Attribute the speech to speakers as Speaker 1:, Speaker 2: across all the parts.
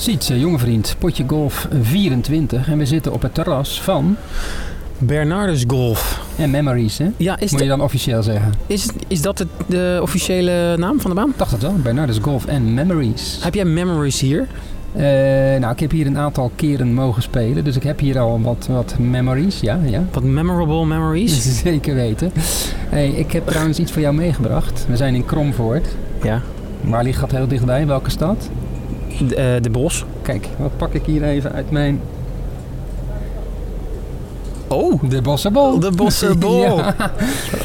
Speaker 1: Sietse, jonge vriend, potje golf 24 en we zitten op het terras van
Speaker 2: Bernardus Golf.
Speaker 1: en Memories, hè?
Speaker 2: Ja, is,
Speaker 1: Moet je dan officieel zeggen.
Speaker 2: is, is dat de, de officiële naam van de baan?
Speaker 1: Dacht het wel, Bernardus Golf en Memories.
Speaker 2: Heb jij memories hier?
Speaker 1: Eh, nou, ik heb hier een aantal keren mogen spelen, dus ik heb hier al wat, wat memories, ja, ja.
Speaker 2: Wat memorable memories?
Speaker 1: Zeker weten. Hey, ik heb trouwens iets voor jou meegebracht. We zijn in Kromvoort.
Speaker 2: ja.
Speaker 1: Waar ligt dat heel dichtbij? Welke stad?
Speaker 2: De, eh, de bos.
Speaker 1: Kijk, wat pak ik hier even uit mijn...
Speaker 2: Oh,
Speaker 1: De Bossenbol.
Speaker 2: de Bossenbol.
Speaker 1: Ja.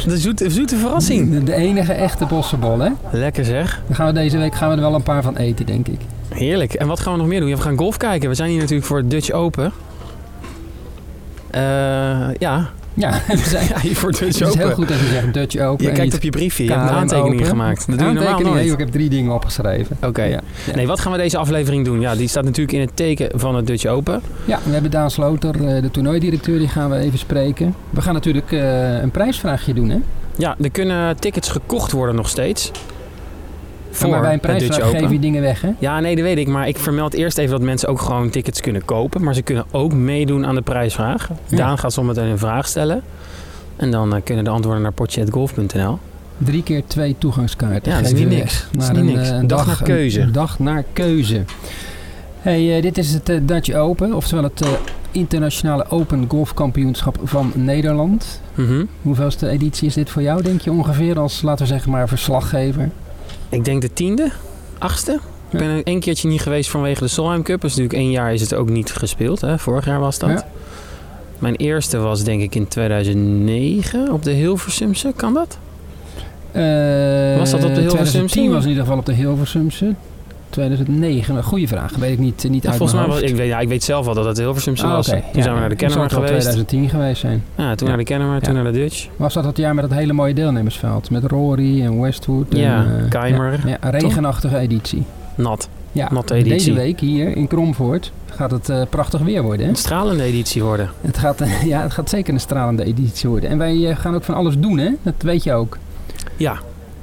Speaker 2: De zoete, zoete verrassing.
Speaker 1: De, de enige echte Bossenbol, hè?
Speaker 2: Lekker zeg.
Speaker 1: Dan gaan we deze week gaan we er wel een paar van eten, denk ik.
Speaker 2: Heerlijk. En wat gaan we nog meer doen? Ja, we gaan golf kijken. We zijn hier natuurlijk voor het Dutch Open. Eh, ja.
Speaker 1: Ja, we zijn...
Speaker 2: ja, voor het Dutch
Speaker 1: Het is
Speaker 2: Open.
Speaker 1: heel goed dat je zegt Dutch Open.
Speaker 2: Je kijkt op je briefje. Je hebt een aantekening
Speaker 1: Open.
Speaker 2: gemaakt. Dat doe je normaal nooit.
Speaker 1: Nee, ik heb drie dingen opgeschreven.
Speaker 2: Oké.
Speaker 1: Ja.
Speaker 2: Nee, wat gaan we deze aflevering doen? Ja, die staat natuurlijk in het teken van het Dutch Open.
Speaker 1: Ja, we hebben Daan Sloter, eh, de toernooidirecteur, die gaan we even spreken. We gaan natuurlijk eh, een prijsvraagje doen, hè?
Speaker 2: Ja, er kunnen tickets gekocht worden nog steeds. Voor
Speaker 1: maar bij een prijsvraag geef je dingen weg, hè?
Speaker 2: Ja, nee, dat weet ik. Maar ik vermeld eerst even dat mensen ook gewoon tickets kunnen kopen. Maar ze kunnen ook meedoen aan de prijsvraag.
Speaker 1: Ja.
Speaker 2: Daan gaat zometeen een vraag stellen. En dan eh, kunnen de antwoorden naar potje.golf.nl.
Speaker 1: Drie keer twee toegangskaarten.
Speaker 2: Ja, dat is
Speaker 1: geven
Speaker 2: niet niks. Dat is niet
Speaker 1: een,
Speaker 2: niks.
Speaker 1: eh,
Speaker 2: Een dag naar keuze.
Speaker 1: Een dag naar keuze. Hey, eh, dit is het eh, Dutch Open, oftewel het internationale Open Golfkampioenschap van Nederland.
Speaker 2: Mhm.
Speaker 1: Hoeveelste editie is dit voor jou, denk je ongeveer, als, laten we zeggen maar, verslaggever?
Speaker 2: Ik denk de tiende, achtste. Ik ben één keertje niet geweest vanwege de Solheim Cup. Dus natuurlijk één jaar is het ook niet gespeeld. Hè? Vorig jaar was dat.
Speaker 1: Ja.
Speaker 2: Mijn eerste was denk ik in 2009 op de Hilversumse. Kan dat?
Speaker 1: Eh,
Speaker 2: Was dat op de Hilversumse?
Speaker 1: 2010 was in ieder geval op de Hilversumse. 2009, een goede vraag. Weet ik niet, niet
Speaker 2: Ja,
Speaker 1: uit
Speaker 2: volgens mij was ik weet, ja, ik weet zelf wel dat het Hilversumse
Speaker 1: Ah,
Speaker 2: was. Toen
Speaker 1: Ja,
Speaker 2: zijn we naar de Kennemer geweest.
Speaker 1: 2010 geweest zijn.
Speaker 2: Ja, toen naar de Kennemer, toen naar de Dutch.
Speaker 1: Was dat het jaar met dat hele mooie deelnemersveld? Met Rory en Westwood. En,
Speaker 2: Ja,
Speaker 1: eh,
Speaker 2: Keimer.
Speaker 1: Ja, ja, regenachtige editie.
Speaker 2: Nat.
Speaker 1: Ja, deze week hier in Kromvoort gaat het eh, prachtig weer worden. Hè?
Speaker 2: Een stralende editie worden.
Speaker 1: Het, gaat, eh, ja, het gaat zeker een stralende editie worden. En wij eh, gaan ook van alles doen, hè? Dat weet je ook.
Speaker 2: Ja.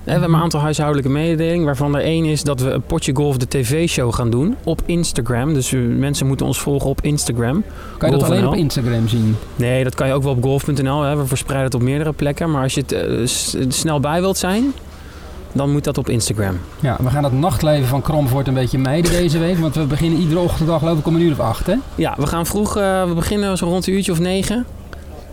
Speaker 2: We hebben een aantal huishoudelijke mededelingen, waarvan er één is dat we een potje golf de tv-show gaan doen op Instagram. Dus uh, mensen moeten ons volgen op Instagram.
Speaker 1: Kan je dat alleen op Instagram zien?
Speaker 2: Nee, dat kan je ook wel op golf.nl. We verspreiden het op meerdere plekken. Maar als je het eh, snel bij wilt zijn, dan moet dat op Instagram.
Speaker 1: Ja, we gaan het nachtleven van Kromvoort een beetje mijden deze week. Want we beginnen iedere ochtend al geloof ik om een uur of acht, hè?
Speaker 2: Ja, we gaan vroeg, eh, we beginnen zo rond een uurtje of negen.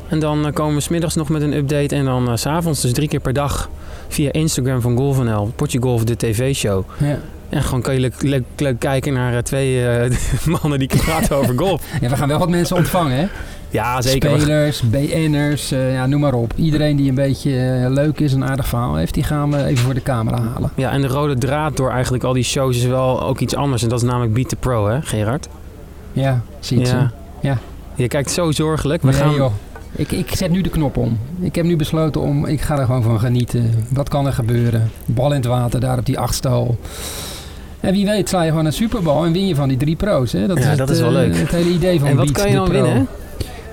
Speaker 2: En dan eh, komen we smiddags nog met een update. En dan eh, s s'avonds, dus drie keer per dag, via Instagram van Golf.nl. Potje Golf, de tv-show.
Speaker 1: Ja.
Speaker 2: En gewoon kan je leuk, leuk, leuk kijken naar eh, twee eh, mannen die praten over golf.
Speaker 1: ja, we gaan wel wat mensen ontvangen, hè?
Speaker 2: Ja, zeker.
Speaker 1: Spelers, BN'ers, eh, ja, noem maar op. Iedereen die een beetje eh, leuk is, een aardig verhaal heeft, die gaan we even voor de camera halen.
Speaker 2: Ja, en de rode draad door eigenlijk al die shows is wel ook iets anders. En dat is namelijk Beat the Pro, hè, Gerard?
Speaker 1: Ja, ziet ze.
Speaker 2: Ja.
Speaker 1: Ja.
Speaker 2: Je kijkt zo zorgelijk. We
Speaker 1: Nee,
Speaker 2: gaan...
Speaker 1: joh. Ik, ik zet nu de knop om. Ik heb nu besloten om, ik ga er gewoon van genieten. Wat kan er gebeuren? Bal in het water, daar op die achtstal. En wie weet sla je gewoon een superbal en win je van die drie pro's. Hè? Dat
Speaker 2: Ja,
Speaker 1: is
Speaker 2: dat
Speaker 1: het,
Speaker 2: is wel
Speaker 1: eh,
Speaker 2: leuk.
Speaker 1: Het hele idee van
Speaker 2: En wat
Speaker 1: Beat
Speaker 2: kan je dan winnen?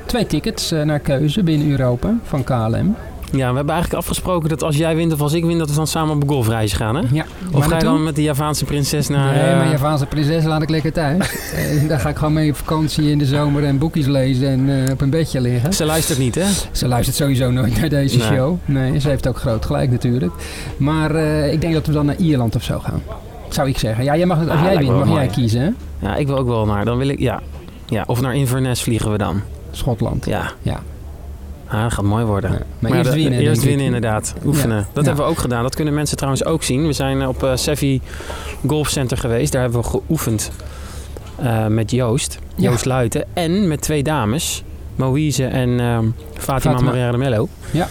Speaker 1: Twee tickets eh, naar keuze binnen Europa van KLM.
Speaker 2: Ja, we hebben eigenlijk afgesproken dat als jij wint of als ik win, dat we dan samen op een golfreis gaan, hè?
Speaker 1: Ja.
Speaker 2: Of ga je dan met de Javaanse prinses naar...
Speaker 1: Nee,
Speaker 2: eh,
Speaker 1: maar Javaanse prinses laat ik lekker thuis. Eh, daar ga ik gewoon mee op vakantie in de zomer en boekjes lezen en eh, op een bedje liggen.
Speaker 2: Ze luistert niet, hè?
Speaker 1: Ze luistert sowieso nooit naar deze
Speaker 2: Nee.
Speaker 1: show. Nee, ze heeft ook groot gelijk natuurlijk. Maar ik denk dat we dan naar Ierland of zo gaan. Zou ik zeggen. Ja, jij mag het, als
Speaker 2: Ah,
Speaker 1: jij wint, mag jij kiezen. Hè?
Speaker 2: Ja, ik wil ook wel naar. Dan wil ik... Ja. ja. Of naar Inverness vliegen we dan.
Speaker 1: Schotland.
Speaker 2: Ja.
Speaker 1: Ja.
Speaker 2: Ah, dat gaat mooi worden.
Speaker 1: Ja. Maar,
Speaker 2: Maar
Speaker 1: eerst
Speaker 2: de-
Speaker 1: winnen.
Speaker 2: Eerst winnen inderdaad. Oefenen.
Speaker 1: Ja.
Speaker 2: Dat
Speaker 1: Ja.
Speaker 2: hebben we ook gedaan. Dat kunnen mensen trouwens ook zien. We zijn op eh Sevi Golf Center geweest. Daar hebben we geoefend eh, met Joost. Joost Luiten. En met twee dames. Moïse en ehm, Fatima,
Speaker 1: Fatima.
Speaker 2: Maria de Mello.
Speaker 1: Ja,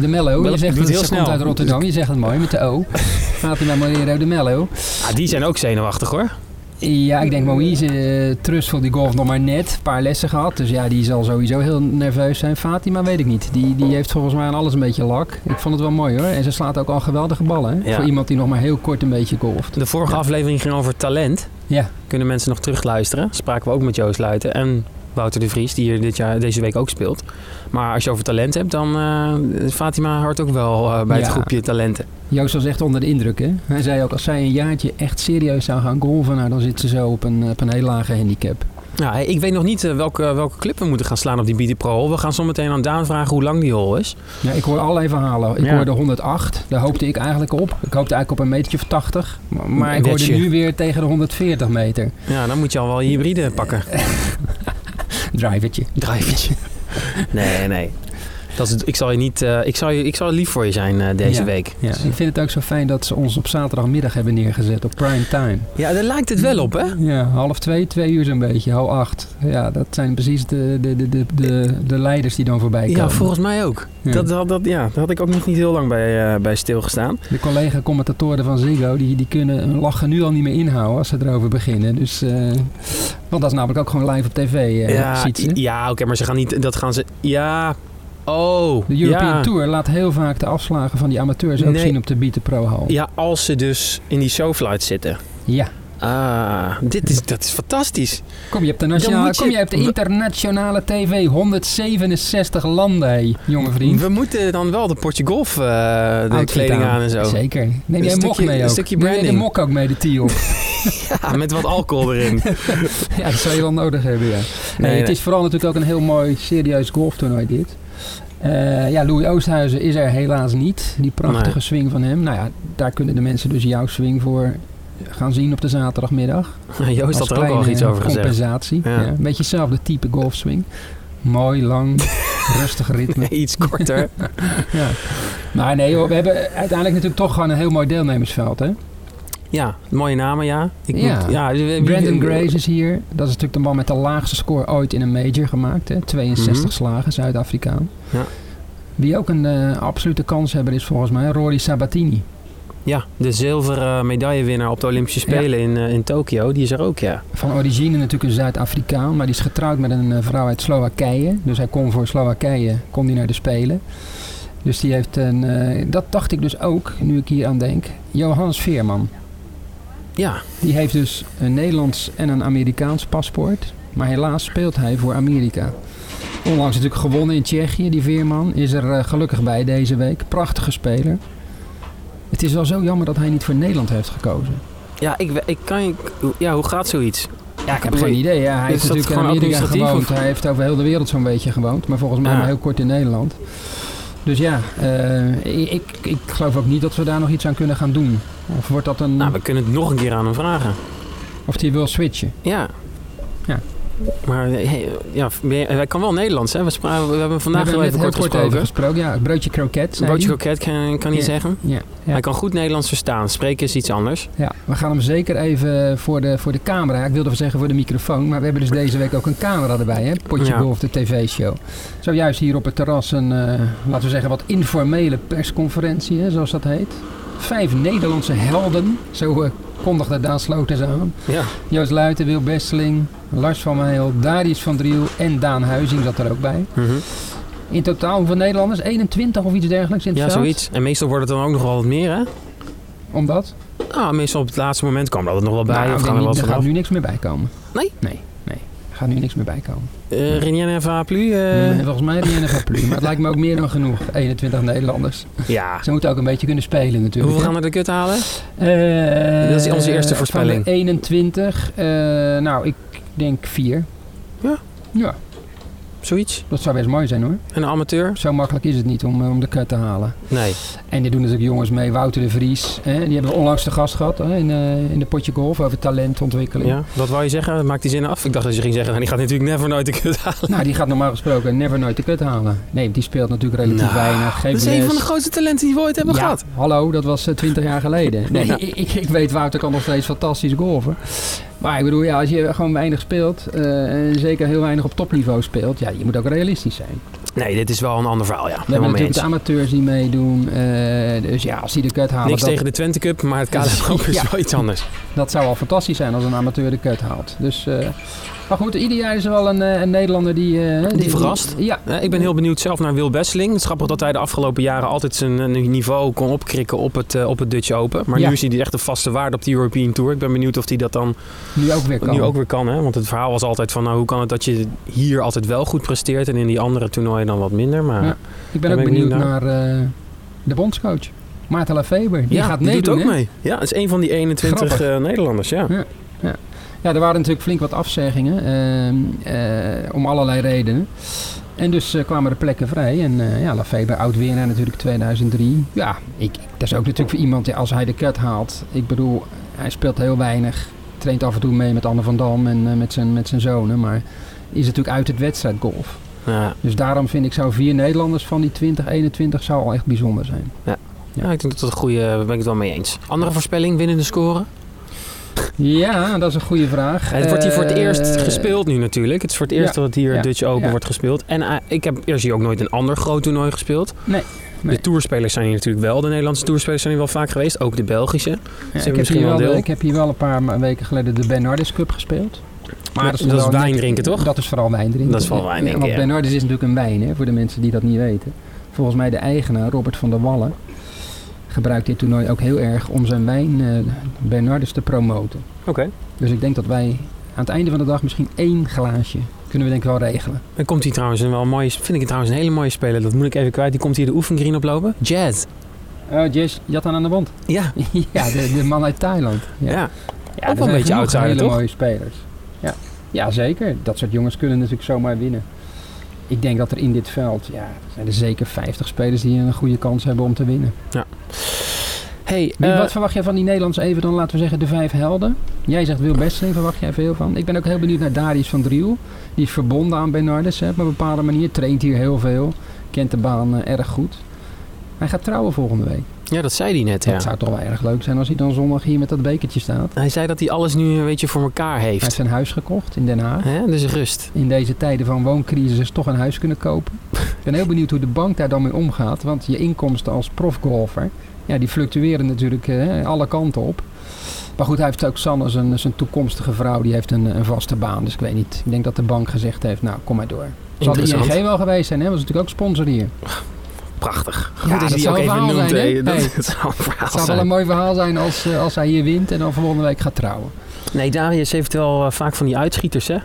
Speaker 1: de Mello. Je zegt
Speaker 2: het
Speaker 1: ze
Speaker 2: heel
Speaker 1: komt
Speaker 2: snel.
Speaker 1: uit Rotterdam. Je zegt het mooi met de O. Fatima Morero de Mello.
Speaker 2: Ah, die zijn ook zenuwachtig hoor.
Speaker 1: Ja, ik denk Moïse, uh, Trustful, die golf nog maar net. Een paar lessen gehad. Dus ja, die zal sowieso heel nerveus zijn. Fatima weet ik niet. Die, die heeft volgens mij aan alles een beetje lak. Ik vond het wel mooi hoor. En ze slaat ook al geweldige ballen. Hè?
Speaker 2: Ja.
Speaker 1: Voor iemand die nog maar heel kort een beetje golft.
Speaker 2: De vorige
Speaker 1: Ja.
Speaker 2: aflevering ging over talent.
Speaker 1: Ja,
Speaker 2: Kunnen mensen nog terugluisteren. Spraken we ook met Joost Luiten. En Wouter de Vries, die hier dit jaar, deze week ook speelt. Maar als je over talent hebt, dan eh Fatima hoort ook wel eh, bij het groepje talenten.
Speaker 1: Joost was echt onder de indruk, hè? Hij zei ook, als zij een jaartje echt serieus zou gaan golven, nou, dan zit ze zo op een, op een heel lage handicap.
Speaker 2: Nou, ik weet nog niet eh, welke, welke clip we moeten gaan slaan op die BT Pro. We gaan zo meteen aan Daan vragen hoe lang die hole is.
Speaker 1: Ja, ik hoor allerlei verhalen. Ik
Speaker 2: Ja.
Speaker 1: hoorde 108, daar hoopte ik eigenlijk op. Ik hoopte eigenlijk op een metertje of 80. Maar, maar ik hoorde nu weer tegen de 140 meter.
Speaker 2: Ja, dan moet je al wel je hybride pakken.
Speaker 1: Drivertje.
Speaker 2: Drivertje. nee, nee. Dat is, ik, zal je niet, eh, ik, zal je, ik zal lief voor je zijn eh, deze
Speaker 1: Ja.
Speaker 2: week.
Speaker 1: Ja, ik vind het ook zo fijn dat ze ons op zaterdagmiddag hebben neergezet op prime time.
Speaker 2: Ja, daar lijkt het wel op, hè?
Speaker 1: Ja, half twee, twee uur zo'n beetje, half acht. Ja, dat zijn precies de, de, de, de, de, de leiders die dan voorbij komen.
Speaker 2: Ja, volgens mij ook.
Speaker 1: Ja.
Speaker 2: Dat, dat, dat, ja, daar had ik ook nog niet heel lang bij, eh, bij stilgestaan.
Speaker 1: De collega-commentatoren van Ziggo, die, die kunnen hun lachen nu al niet meer inhouden als ze erover beginnen. Dus, eh, want dat is namelijk ook gewoon live op tv, eh
Speaker 2: ja,
Speaker 1: ziet ze.
Speaker 2: ja oké, maar ze gaan niet... Dat gaan ze... Ja... Oh,
Speaker 1: De European
Speaker 2: ja.
Speaker 1: Tour laat heel vaak de afslagen van die amateurs ook
Speaker 2: Nee.
Speaker 1: zien op de Beat Pro Hal.
Speaker 2: Ja, als ze dus in die showflight zitten.
Speaker 1: Ja.
Speaker 2: Ah, dit is, dat is fantastisch.
Speaker 1: Kom je op de, nationale,
Speaker 2: je-
Speaker 1: kom je op de internationale tv, 167 landen, hé, jonge vriend.
Speaker 2: We moeten dan wel de potje golf, eh, de
Speaker 1: Outfit
Speaker 2: kleding aan en zo.
Speaker 1: Zeker. Neem
Speaker 2: Een
Speaker 1: jij een mok
Speaker 2: stukje-
Speaker 1: mee
Speaker 2: een
Speaker 1: ook?
Speaker 2: stukje
Speaker 1: Neem jij de
Speaker 2: branding.
Speaker 1: mok ook mee, de tee op?
Speaker 2: Ja, met wat alcohol erin.
Speaker 1: ja, dat zou je wel nodig hebben, ja. Nee,
Speaker 2: Nee,
Speaker 1: het
Speaker 2: nee.
Speaker 1: is vooral natuurlijk ook een heel mooi, serieus golftoernooi dit. Eh, ja, Louis Oosthuizen is er helaas niet. Die prachtige
Speaker 2: Nee.
Speaker 1: swing van hem. Nou ja, daar kunnen de mensen dus jouw swing voor gaan zien op de zaterdagmiddag.
Speaker 2: Joost had er ook al iets over gezegd.
Speaker 1: compensatie.
Speaker 2: Ja.
Speaker 1: Ja. een beetje hetzelfde type golfswing. Mooi, lang, rustig ritme.
Speaker 2: Iets korter.
Speaker 1: Ja. Maar nee we hebben uiteindelijk natuurlijk toch gewoon een heel mooi deelnemersveld. Hè?
Speaker 2: Ja, mooie namen, ja. Ik
Speaker 1: Ja.
Speaker 2: Moet, ja
Speaker 1: Brandon Grace is hier. Dat is natuurlijk de man met de laagste score ooit in een major gemaakt. Hè? 62
Speaker 2: Mhm.
Speaker 1: slagen, Zuid-Afrikaan.
Speaker 2: Ja.
Speaker 1: Wie ook een eh, absolute kanshebber is volgens mij, Rory Sabatini.
Speaker 2: Ja, de zilveren medaillewinnaar op de Olympische Spelen in, eh, in Tokio. Die is er ook, ja.
Speaker 1: Van origine natuurlijk een Zuid-Afrikaan, maar die is getrouwd met een eh, vrouw uit Slowakije. Dus hij kon voor Slowakije kon die naar de Spelen. Dus die heeft een, dat dacht ik dus ook, nu ik hier aan denk, Johannes Veerman.
Speaker 2: Ja,
Speaker 1: Die heeft dus een Nederlands en een Amerikaans paspoort. Maar helaas speelt hij voor Amerika. Onlangs natuurlijk gewonnen in Tsjechië, die Veerman. Is er eh, gelukkig bij deze week. Prachtige speler. Het is wel zo jammer dat hij niet voor Nederland heeft gekozen.
Speaker 2: ja, ik, ik kan, ja hoe gaat zoiets?
Speaker 1: Ja, ik heb geen idee. Ja, hij
Speaker 2: Is
Speaker 1: heeft natuurlijk in Amerika gewoond.
Speaker 2: of?
Speaker 1: Hij heeft over heel de wereld zo'n beetje gewoond. Maar volgens mij
Speaker 2: Ja.
Speaker 1: maar heel kort in Nederland. Dus ja, eh, ik, ik, ik geloof ook niet dat we daar nog iets aan kunnen gaan doen. Of wordt dat een...
Speaker 2: Nou, we kunnen het nog een keer aan hem vragen.
Speaker 1: Of hij wil switchen.
Speaker 2: Ja. Maar hey, ja, hij kan wel Nederlands, hè? We, spra- we hebben vandaag
Speaker 1: we hebben
Speaker 2: even kort
Speaker 1: heel
Speaker 2: gesproken.
Speaker 1: even gesproken. Ja, broodje kroket.
Speaker 2: Broodje
Speaker 1: hij.
Speaker 2: kroket kan, kan hij
Speaker 1: Ja.
Speaker 2: zeggen.
Speaker 1: Ja, ja.
Speaker 2: Hij kan goed Nederlands verstaan. Spreken is iets anders.
Speaker 1: ja, we gaan hem zeker even voor de, voor de camera. Ik wilde wel zeggen voor de microfoon. Maar we hebben dus deze week ook een camera erbij. Hè? Potje
Speaker 2: Ja.
Speaker 1: Golf, de tv-show. Zojuist hier op het terras een, eh, laten we zeggen, wat informele persconferentie, hè, zoals dat heet. Vijf Nederlandse helden. Zo eh, kondigde Daan Sloters aan.
Speaker 2: Ja.
Speaker 1: Joost Luiten, Wil Besteling, Lars van Meijel, Darius van Driel en Daan Huizing zat er ook bij.
Speaker 2: Mhm.
Speaker 1: In totaal hoeveel Nederlanders? 21 of iets dergelijks in het
Speaker 2: Ja,
Speaker 1: veld?
Speaker 2: zoiets. En meestal wordt het dan ook nog wel wat meer, hè?
Speaker 1: Omdat?
Speaker 2: Ah, meestal op het laatste moment komen er altijd nog wel bij.
Speaker 1: Nou,
Speaker 2: of gaan er
Speaker 1: niet, er gaat nu niks meer bij komen.
Speaker 2: Nee?
Speaker 1: Nee, gaat nu niks meer bij komen.
Speaker 2: Uh, Rien en Vaplu? eh,
Speaker 1: Nee, volgens mij die NFA Plus. Maar het lijkt me ook meer dan genoeg. 21 Nederlanders.
Speaker 2: ja.
Speaker 1: Ze moeten ook een beetje kunnen spelen natuurlijk.
Speaker 2: Hoeveel gaan er de kut halen?
Speaker 1: Eh,
Speaker 2: Dat is onze eerste voorspelling.
Speaker 1: Van de 21. eh, nou, ik denk 4.
Speaker 2: Ja.
Speaker 1: Ja,
Speaker 2: Zoiets.
Speaker 1: dat zou best mooi zijn hoor.
Speaker 2: En een amateur?
Speaker 1: Zo makkelijk is het niet om, eh, om de cut te halen.
Speaker 2: Nee.
Speaker 1: En die doen natuurlijk jongens mee. Wouter de Vries. Hè, die hebben we onlangs de gast gehad hè, in, eh, in de potje golf over talentontwikkeling.
Speaker 2: Ja, wat wou je zeggen? Maakt die zin af? Ik dacht dat je ging zeggen, nou, die gaat natuurlijk never nooit de kut halen.
Speaker 1: Nou, die gaat normaal gesproken never nooit de cut halen. Nee, die speelt natuurlijk relatief
Speaker 2: Nou,
Speaker 1: weinig.
Speaker 2: Dat is een van de grootste talenten die we ooit hebben
Speaker 1: ja,
Speaker 2: gehad.
Speaker 1: hallo, dat was eh, 20 jaar geleden. Nee,
Speaker 2: Ja.
Speaker 1: ik, ik, ik weet, Wouter kan nog steeds fantastisch golven. Maar ik bedoel, ja, als je gewoon weinig speelt, eh, en zeker heel weinig op topniveau speelt, ja, je moet ook realistisch zijn.
Speaker 2: Nee, dit is wel een ander verhaal, ja.
Speaker 1: We hebben
Speaker 2: Helemaal
Speaker 1: natuurlijk de amateurs die meedoen. eh, dus ja, als die de cut halen,
Speaker 2: Niks
Speaker 1: dat,
Speaker 2: tegen de Twente Cup, maar het KLM is
Speaker 1: Ja.
Speaker 2: wel iets anders.
Speaker 1: dat zou al fantastisch zijn als een amateur de cut haalt. Dus eh, Maar goed, ieder jaar is er wel een, eh, een Nederlander die... eh,
Speaker 2: Die verrast?
Speaker 1: ja.
Speaker 2: Eh, ik ben heel benieuwd zelf naar Wil Besseling. Het is grappig dat hij de afgelopen jaren altijd zijn niveau kon opkrikken op het, op het Dutch Open. Maar
Speaker 1: Ja.
Speaker 2: nu is hij echt een vaste waarde op de European Tour. Ik ben benieuwd of hij dat dan
Speaker 1: Nu ook weer kan.
Speaker 2: nu ook weer kan. Hè? Want het verhaal was altijd van nou, hoe kan het dat je hier altijd wel goed presteert en in die andere toernooien dan wat minder. Maar
Speaker 1: Ja. Ik ben ook
Speaker 2: ben
Speaker 1: benieuwd
Speaker 2: benieuwd
Speaker 1: naar de bondscoach. Maarten Lafeber. Die
Speaker 2: ja,
Speaker 1: gaat
Speaker 2: die
Speaker 1: meedoen,
Speaker 2: doet ook
Speaker 1: hè?
Speaker 2: mee. Ja, is een van die 21
Speaker 1: Grappig.
Speaker 2: eh, Nederlanders. Ja.
Speaker 1: Ja, er waren natuurlijk flink wat afzeggingen. ehm, eh, om allerlei redenen. En dus eh, kwamen er plekken vrij. En eh ja, Lafeber, oud-winnaar natuurlijk 2003. Ja, ik, dat is ook natuurlijk voor iemand, ja, als hij de cut haalt. Ik bedoel, hij speelt heel weinig. Traint af en toe mee met Anne van Dam en met, zijn, met zijn zonen. Maar is natuurlijk uit het wedstrijdgolf.
Speaker 2: Ja.
Speaker 1: Dus daarom vind ik zou vier Nederlanders van die 2021 zou al echt bijzonder zijn.
Speaker 2: Ja, ik denk dat dat een goede, daar ben ik het wel mee eens. Andere voorspelling, winnende score?
Speaker 1: Ja, dat is een goede vraag.
Speaker 2: het wordt hier voor het
Speaker 1: Eh,
Speaker 2: eerst gespeeld nu natuurlijk. Het is voor het eerst
Speaker 1: ja,
Speaker 2: dat het hier
Speaker 1: ja,
Speaker 2: Dutch Open
Speaker 1: ja.
Speaker 2: wordt gespeeld. En eh, ik heb eerst hier ook nooit een ander groot toernooi gespeeld.
Speaker 1: Nee, nee.
Speaker 2: De toerspelers zijn hier natuurlijk wel. De Nederlandse toerspelers zijn hier wel vaak geweest. Ook de Belgische.
Speaker 1: Ja, ik, heb
Speaker 2: misschien
Speaker 1: hier
Speaker 2: wel deel.
Speaker 1: ik heb hier wel een paar weken geleden de Bernardus Cup gespeeld.
Speaker 2: Dat-
Speaker 1: nog
Speaker 2: dat is wijn drinken, toch?
Speaker 1: Dat is vooral wijn drinken.
Speaker 2: Dat is vooral wijn drinken,
Speaker 1: Want
Speaker 2: ja.
Speaker 1: Bernardus is natuurlijk een wijn, hè, voor de mensen die dat niet weten. Volgens mij de eigenaar, Robert van der Wallen, gebruikt dit toernooi ook heel erg om zijn wijn eh Bernardus te promoten.
Speaker 2: Oké.
Speaker 1: Dus ik denk dat wij aan het einde van de dag misschien één glaasje kunnen we denk ik wel regelen.
Speaker 2: Dan komt hier trouwens een wel mooie, vind ik trouwens een hele mooie speler. Dat moet ik even kwijt. Die komt hier de oefengreen oplopen. Jazz.
Speaker 1: Oh, Jess, Jatan aan de wand.
Speaker 2: Ja.
Speaker 1: ja, de, de man uit Thailand.
Speaker 2: Ja.
Speaker 1: Ja.
Speaker 2: Ook wel een
Speaker 1: zijn
Speaker 2: beetje outsider,
Speaker 1: hele
Speaker 2: toch?
Speaker 1: mooie spelers. Ja. ja, zeker. Dat soort jongens kunnen natuurlijk zomaar winnen. Ik denk dat er in dit veld, ja, zijn er zeker 50 spelers die een goede kans hebben om te winnen.
Speaker 2: Hey,
Speaker 1: Wie-
Speaker 2: eh,
Speaker 1: wat verwacht jij van die Nederlandse even dan, laten we zeggen, de vijf helden? Jij zegt Wil Besteling, verwacht jij veel van. Ik ben ook heel benieuwd naar Darius van Driel. Die is verbonden aan Bernardus hè, op een bepaalde manier. Traint hier heel veel. Kent de baan eh, erg goed. Hij gaat trouwen volgende week.
Speaker 2: Ja, dat zei hij net. Ja.
Speaker 1: Dat zou toch wel erg leuk zijn als hij dan zondag hier met dat bekertje staat.
Speaker 2: Hij zei dat hij alles nu een beetje voor elkaar
Speaker 1: Hij heeft
Speaker 2: heeft.
Speaker 1: zijn huis gekocht in Den Haag.
Speaker 2: Hè? Dus rust.
Speaker 1: in deze tijden van wooncrisis toch een huis kunnen kopen. Ik ben heel benieuwd hoe de bank daar dan mee omgaat. Want je inkomsten als profgolfer, ja, die fluctueren natuurlijk eh, alle kanten op. Maar goed, hij heeft ook Sanne, zijn, zijn toekomstige vrouw, die heeft een, een vaste baan. Dus ik weet niet. Ik denk dat de bank gezegd heeft, nou, kom maar door. Zal de. ING wel geweest zijn, hè? Was natuurlijk ook sponsor hier.
Speaker 2: Prachtig.
Speaker 1: Ja,
Speaker 2: Goed
Speaker 1: dat
Speaker 2: hij
Speaker 1: zou
Speaker 2: ook even noemt,
Speaker 1: zijn, hè.
Speaker 2: Dat,
Speaker 1: Hey.
Speaker 2: dat zou een verhaal
Speaker 1: Het zou wel een mooi verhaal zijn als, eh, als hij hier wint en dan volgende week gaat trouwen.
Speaker 2: Nee, Darius heeft wel eh, vaak van die uitschieters, hè?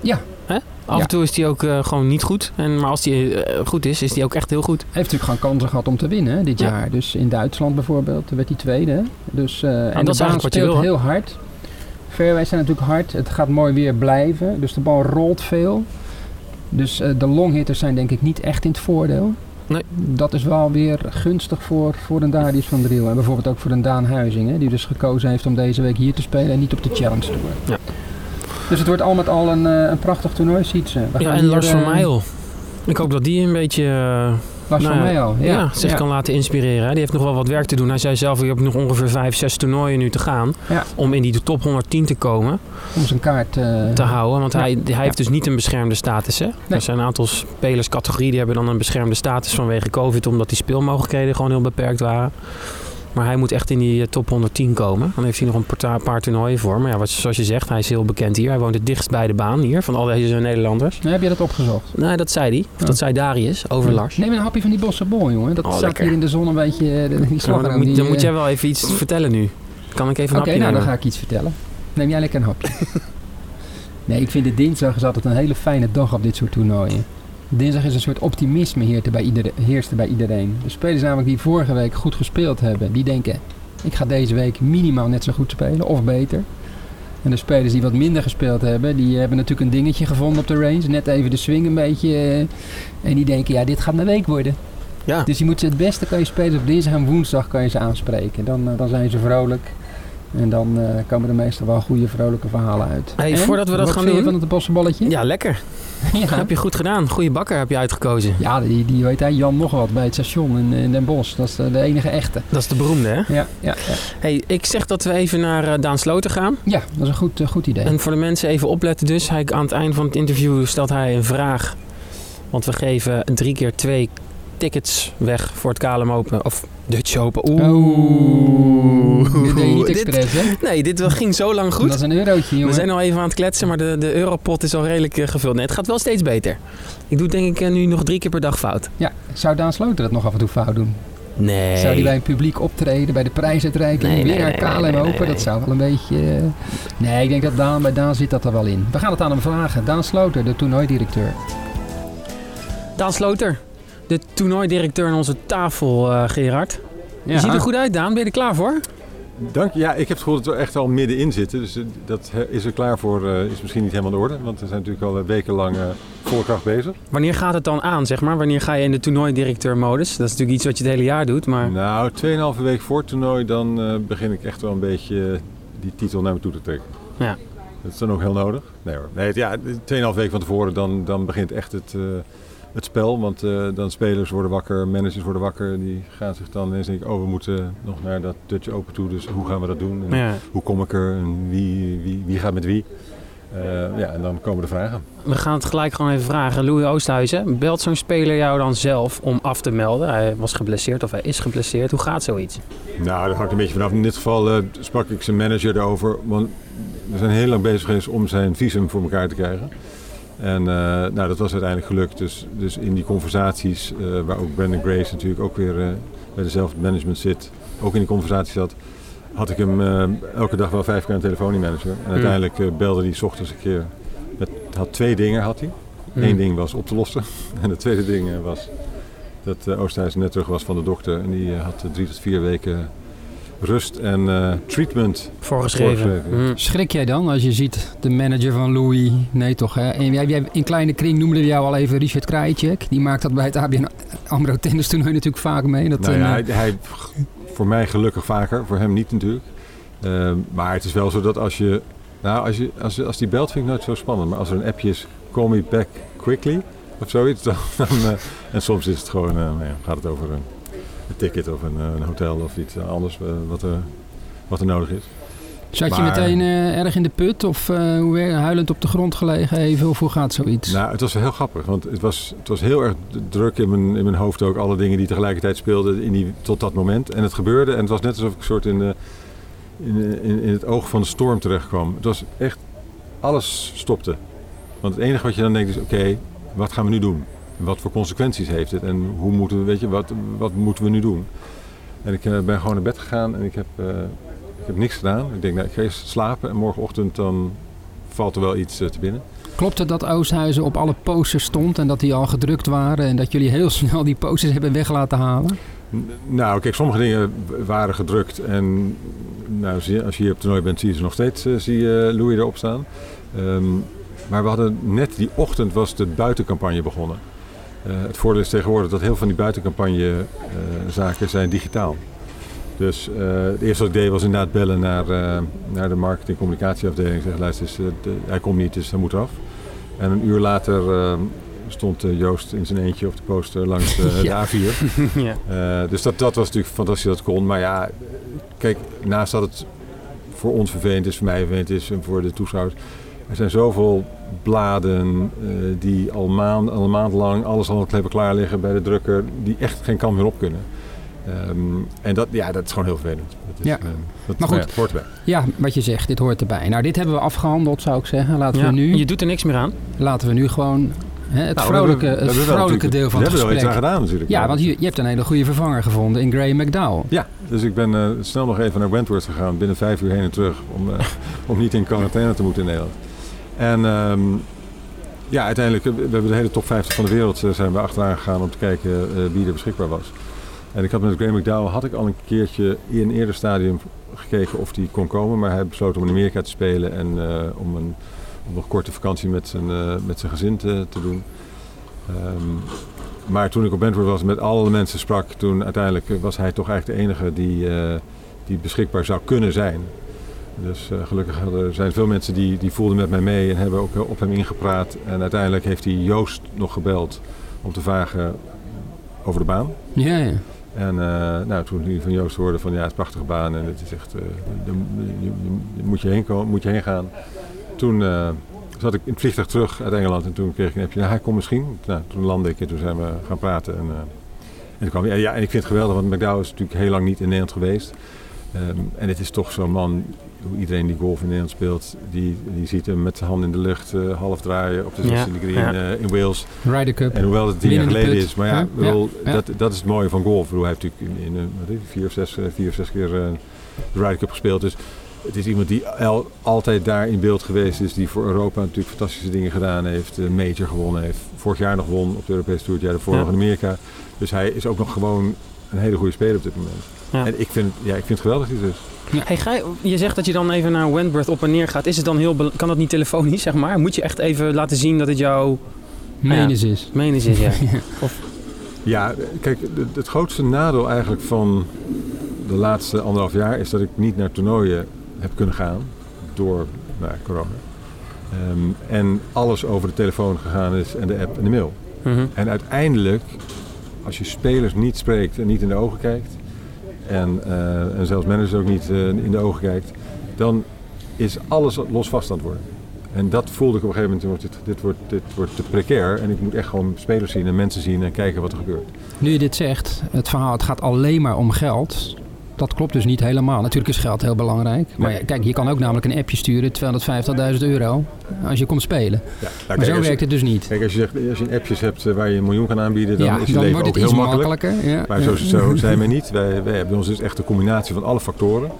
Speaker 1: Ja.
Speaker 2: Hè? Af
Speaker 1: Ja.
Speaker 2: en toe is hij ook eh, gewoon niet goed. En, maar als hij goed is, is hij ook echt heel goed.
Speaker 1: Hij heeft natuurlijk gewoon kansen gehad om te winnen hè, dit
Speaker 2: Ja.
Speaker 1: jaar. Dus in Duitsland bijvoorbeeld werd hij tweede. Hè? Dus, eh, en
Speaker 2: dat
Speaker 1: de
Speaker 2: is
Speaker 1: baan speelt
Speaker 2: wil,
Speaker 1: heel hard. Fairways zijn natuurlijk hard. Het gaat mooi weer blijven. Dus de bal rolt veel. Dus de longhitters zijn denk ik niet echt in het voordeel.
Speaker 2: Nee.
Speaker 1: Dat is wel weer gunstig voor, voor een Darius van Driel. En bijvoorbeeld ook voor een Daan Huizing. Hè, die dus gekozen heeft om deze week hier te spelen en niet op de Challenge Tour.
Speaker 2: Ja.
Speaker 1: Dus het wordt al met al een, eh, een prachtig toernooi, ziet ze. We
Speaker 2: Ja, en Lars van
Speaker 1: eh,
Speaker 2: Meijel. Ik hoop dat die een beetje eh,
Speaker 1: Lars
Speaker 2: nou
Speaker 1: van
Speaker 2: ja, ja, zich
Speaker 1: ja.
Speaker 2: kan laten inspireren. hè. Die heeft nog wel wat werk te doen. Hij zei zelf, je hebt nog ongeveer 5, 6 toernooien nu te gaan.
Speaker 1: Ja.
Speaker 2: Om in die top 110 te komen,
Speaker 1: Om zijn kaart eh,
Speaker 2: te houden. Want hij, hij heeft dus niet een beschermde status. Hè?
Speaker 1: Nee.
Speaker 2: Er zijn een aantal spelerscategorieën die hebben dan een beschermde status vanwege COVID. Omdat die speelmogelijkheden gewoon heel beperkt waren. Maar hij moet echt in die eh, top 110 komen. Dan heeft hij nog een paar, toernooien voor. Maar ja, wat, zoals je zegt, hij is heel bekend hier. Hij woont het dichtst bij de baan hier, van al deze Nederlanders.
Speaker 1: Nou, heb je dat opgezocht?
Speaker 2: Nee, dat zei hij. Of dat zei Darius over Lars.
Speaker 1: Neem een hapje van die bossebol, jongen. Dat
Speaker 2: Oh, lekker.
Speaker 1: hier in de zon een beetje... eh, die
Speaker 2: Ja, dan, moet,
Speaker 1: die,
Speaker 2: dan
Speaker 1: eh,
Speaker 2: moet jij wel even iets vertellen nu. Kan ik even een
Speaker 1: Oké,
Speaker 2: hapje
Speaker 1: nou dan
Speaker 2: nemen?
Speaker 1: ga ik iets vertellen. Neem jij lekker een hapje. nee, ik vind de dinsdag is altijd een hele fijne dag op dit soort toernooien. Dinsdag is een soort optimisme heerste bij, ieder, heerste bij iedereen. De spelers namelijk die vorige week goed gespeeld hebben, die denken... ik ga deze week minimaal net zo goed spelen, of beter. En de spelers die wat minder gespeeld hebben, die hebben natuurlijk een dingetje gevonden op de range. Net even de swing een beetje. eh, en die denken, ja, dit gaat mijn week worden.
Speaker 2: Ja.
Speaker 1: Dus je moet ze het beste kan je spelen op dinsdag en woensdag kan je ze aanspreken. Dan, eh, dan zijn ze vrolijk. En dan eh, komen er meestal wel goede vrolijke verhalen uit.
Speaker 2: Hey,
Speaker 1: En?
Speaker 2: voordat we dat gaan doen-
Speaker 1: van het bossenballetje?
Speaker 2: Ja, lekker.
Speaker 1: ja.
Speaker 2: Heb je goed gedaan. Goeie bakker heb je uitgekozen.
Speaker 1: Ja, die, die weet hij, Jan nog wat bij het station in, in Den Bosch. Dat is de, de enige echte.
Speaker 2: Dat is de beroemde, hè?
Speaker 1: Ja, ja, ja.
Speaker 2: Hey, ik zeg dat we even naar eh, Daan Sloten gaan.
Speaker 1: ja dat is een goed, eh, goed idee.
Speaker 2: En voor de mensen even opletten dus. Hij, aan het eind van het interview stelt hij een vraag. Want we geven drie keer twee tickets weg voor het KLM Open. Of Dutch Open. Oeh.
Speaker 1: Oeh. Dit deed je niet
Speaker 2: Dit-
Speaker 1: expres, hè?
Speaker 2: Nee, dit ging zo lang goed.
Speaker 1: Dat is een eurotje, jongen.
Speaker 2: We zijn al even aan het kletsen, maar de, de europot is al redelijk eh, gevuld. Nee, het gaat wel steeds beter. Ik doe denk ik eh, nu nog drie keer per dag fout.
Speaker 1: Ja, zou Daan Sloter dat nog af en toe fout doen?
Speaker 2: Nee.
Speaker 1: Zou die bij een publiek optreden, bij de prijsuitreiking,
Speaker 2: Nee,
Speaker 1: weer
Speaker 2: nee,
Speaker 1: naar
Speaker 2: nee,
Speaker 1: KLM
Speaker 2: nee,
Speaker 1: Open?
Speaker 2: nee.
Speaker 1: Dat zou wel een beetje... eh, Nee, ik denk dat Daan, bij Daan zit dat er wel in. We gaan het aan hem vragen. Daan Sloter, de toernooidirecteur.
Speaker 2: Daan Sloter, de toernooidirecteur aan onze tafel, eh, Gerard. Je ziet er goed uit, Daan. Ben je er klaar voor?
Speaker 3: Dank je. Ja, ik heb het gevoel dat we echt al middenin zitten. Dus eh, dat is er klaar voor, eh, is misschien niet helemaal in orde. Want we zijn natuurlijk al wekenlang eh volle kracht bezig.
Speaker 2: Wanneer gaat het dan aan, zeg maar? Wanneer ga je in de toernooidirecteur-modus? Dat is natuurlijk iets wat je het hele jaar doet, maar...
Speaker 3: Nou, 2,5 week voor het toernooi, dan eh, begin ik echt wel een beetje die titel naar me toe te trekken.
Speaker 2: Ja.
Speaker 3: Dat is dan ook heel nodig. Nee hoor. Nee, het- ja, 2,5 week van tevoren, dan, dan begint echt het, eh, het spel. Want eh, dan spelers worden wakker, managers worden wakker. Die gaan zich dan ineens denken, oh we moeten nog naar dat Dutch Open toe. Dus hoe gaan we dat doen? En
Speaker 2: Ja.
Speaker 3: Hoe kom ik er? En wie, wie, wie gaat met wie? Eh, ja, en dan komen de vragen.
Speaker 2: We gaan het gelijk gewoon even vragen. Louis Oosthuizen, belt zo'n speler jou dan zelf om af te melden? Hij was geblesseerd of hij is geblesseerd. Hoe gaat zoiets?
Speaker 3: Nou, dat hangt een beetje vanaf. In dit geval eh, sprak ik zijn manager erover. Want we zijn heel lang bezig geweest om zijn visum voor elkaar te krijgen. En eh, nou, dat was uiteindelijk gelukt. Dus, dus in die conversaties, eh, waar ook Brandon Grace natuurlijk ook weer eh, bij dezelfde management zit, ook in die conversatie zat, had ik hem elke dag wel vijf keer aan de telefoon, die manager. En uiteindelijk eh, belde hij ochtends een keer. Met, had twee dingen had hij.
Speaker 2: Hmm.
Speaker 3: Eén ding was op te lossen. En het tweede ding was dat uh, Oosthuis net terug was van de dokter. En die had drie tot vier weken rust en eh, treatment.
Speaker 2: Voorgeschreven.
Speaker 3: Voorgeschreven.
Speaker 2: Mm.
Speaker 1: Schrik jij dan als je ziet de manager van Louis? Nee toch, hè? En jij, jij, in kleine kring noemde we jou al even Richard Krajicek. Die maakt dat bij het ABN AMRO tennis toernooi natuurlijk vaak mee. Dat
Speaker 3: Nou ja,
Speaker 1: eh,
Speaker 3: hij, hij- voor mij gelukkig vaker, voor hem niet natuurlijk. Eh, maar het is wel zo dat als je, nou, als, je als, als die belt vind ik nooit zo spannend. Maar als er een appje is, call me back quickly of zoiets. Dan, dan, eh, en soms is het gewoon, ja, gaat het over een ticket of een, eh, een hotel of iets anders eh, wat, er, wat er nodig is.
Speaker 1: Zat je meteen eh, erg in de put of eh, wer- huilend op de grond gelegen even? Of hoe gaat zoiets?
Speaker 3: Nou, het was heel grappig, want het was, het was heel erg druk in mijn, in mijn hoofd ook. Alle dingen die tegelijkertijd speelden in die, tot dat moment. En het gebeurde en het was net alsof ik een soort in, de, in, in, in het oog van de storm terecht kwam. Het was echt, alles stopte. Want het enige wat je dan denkt is, oké, wat gaan we nu doen? Wat voor consequenties heeft het? En hoe moeten we, weet je, wat, wat moeten we nu doen? En ik eh, ben gewoon naar bed gegaan en ik heb, eh, ik heb niks gedaan. Ik denk, nou, ik ga eerst slapen en morgenochtend dan valt er wel iets eh, te binnen.
Speaker 1: Klopt het dat Oosthuizen op alle posters stond en dat die al gedrukt waren en dat jullie heel snel die posters hebben weg laten halen?
Speaker 3: N- Nou, kijk, sommige dingen waren gedrukt en nou, als je hier op het toernooi bent, zie je ze nog steeds, zie je Louis erop staan. Ehm, maar we hadden net die ochtend was de buitencampagne begonnen. Eh, het voordeel is tegenwoordig dat heel veel van die buitencampagne eh, zijn digitaal. Dus eh, het eerste wat ik deed was inderdaad bellen naar, naar de marketing- en communicatieafdeling. Zeggen, luister, de- hij komt niet, dus hij moet eraf. En een uur later stond Joost in zijn eentje op de poster langs
Speaker 1: Ja.
Speaker 3: de A4.
Speaker 2: ja.
Speaker 3: Dus dat, dat was natuurlijk fantastisch dat het kon. Maar ja, kijk, naast dat het voor ons vervelend is, voor mij vervelend is en voor de toeschouwers. Er zijn zoveel bladen eh, die al maand, al een maand lang alles al hebben klaar liggen bij de drukker, die echt geen kant meer op kunnen. Ehm, en dat, ja, dat is gewoon heel vervelend. Dat is,
Speaker 1: Ja.
Speaker 3: eh, dat,
Speaker 1: Maar
Speaker 3: nou
Speaker 1: goed.
Speaker 3: ja, hoort erbij.
Speaker 1: Ja, wat je zegt, dit hoort erbij. Nou, dit hebben we afgehandeld, zou ik zeggen. Laten,
Speaker 2: Ja,
Speaker 1: we, nu,
Speaker 2: Je doet er niks meer aan.
Speaker 1: laten we nu gewoon hè, het
Speaker 3: Nou,
Speaker 1: vrolijke,
Speaker 3: we we
Speaker 1: het vrolijke deel van
Speaker 3: We
Speaker 1: het
Speaker 3: hebben er wel iets
Speaker 1: gesprek.
Speaker 3: aan gedaan natuurlijk.
Speaker 1: Ja, want je, je hebt een hele goede vervanger gevonden in Graham McDowell.
Speaker 3: Ja, dus ik ben eh, snel nog even naar Wentworth gegaan, binnen vijf uur heen en terug, om, eh, om niet in quarantaine te moeten in Nederland. En ehm, ja, uiteindelijk, we hebben de hele top 50 van de wereld eh, zijn we achteraan gegaan om te kijken eh, wie er beschikbaar was. En ik had met Graham McDowell had ik al een keertje in een eerder stadium gekeken of die kon komen, maar hij besloot om in Amerika te spelen en eh, om een nog korte vakantie met zijn, met zijn gezin te, te doen. Ehm, maar toen ik op Wentworth was met alle mensen sprak, toen uiteindelijk was hij toch eigenlijk de enige die, die beschikbaar zou kunnen zijn. Dus eh, gelukkig hadden- zijn veel mensen die, die voelden met mij mee en hebben ook eh, op hem ingepraat. En uiteindelijk heeft hij Joost nog gebeld om te vragen over de baan.
Speaker 1: Ja, ja.
Speaker 3: En eh, nou, toen hij van Joost hoorde van ja, het is een prachtige baan en het is echt, eh, moet, je heen komen, moet je heen gaan. Toen eh, zat ik in het vliegtuig terug uit Engeland en toen kreeg ik een appje, nou, hij komt misschien. Nou, toen landde ik en toen zijn we gaan praten. En, eh, En, kwam, ja, ja, en ik vind het geweldig, want McDowell is natuurlijk heel lang niet in Nederland geweest. Ehm, en het is toch zo'n man, iedereen die golf in Nederland speelt, die, die ziet hem met zijn hand in de lucht uh, half draaien op de 16e green ja. uh, in Wales.
Speaker 1: Ryder Cup.
Speaker 3: En hoewel het tien jaar geleden is, maar ja, bedoel, Dat, dat is het mooie van golf. Bedoel, hij heeft natuurlijk in, in uh, vier, of zes, vier of zes keer de Ryder Cup gespeeld. Dus het is iemand die al, altijd daar in beeld geweest is, die voor Europa natuurlijk fantastische dingen gedaan heeft, een major gewonnen heeft, vorig jaar nog won op de Europese Tour, het jaar daarvoor nog in Amerika. Dus hij is ook nog gewoon een hele goede speler op dit moment. Ja. En ik vind, ja, ik vind het geweldig dit is.
Speaker 2: Ja. Hey, ga je, je, zegt dat je dan even naar Wentworth op en neer gaat. Is het dan heel, kan dat niet telefonisch, zeg maar? Moet je echt even laten zien dat het jouw...
Speaker 1: Menis ja, is.
Speaker 2: Menis is, ja. of...
Speaker 3: Ja, kijk, het, het grootste nadeel eigenlijk van de laatste anderhalf jaar is dat ik niet naar toernooien heb kunnen gaan door nou, corona. Um, en alles over de telefoon gegaan is en de app en de mail. Mm -hmm. En uiteindelijk, als je spelers niet spreekt en niet in de ogen kijkt, en, uh, en zelfs managers ook niet uh, in de ogen kijkt, dan is alles los vast aan het worden. En dat voelde ik op een gegeven moment, dit, dit, wordt, dit wordt te precair en ik moet echt gewoon spelers zien en mensen zien en kijken wat er gebeurt.
Speaker 1: Nu je dit zegt, het verhaal, het gaat alleen maar om geld dat klopt dus niet helemaal. Natuurlijk is geld heel belangrijk. Maar ja, kijk, je kan ook namelijk een appje sturen, 250.000 euro, als je komt spelen. Ja, nou, maar zo werkt het dus niet.
Speaker 3: Kijk, als je, zegt, als je appjes hebt eh, waar je een miljoen kan aanbieden, dan is het leven ook heel makkelijk. Maar zo, zo, zijn we niet. Wij, wij hebben ons dus echt een combinatie van alle factoren.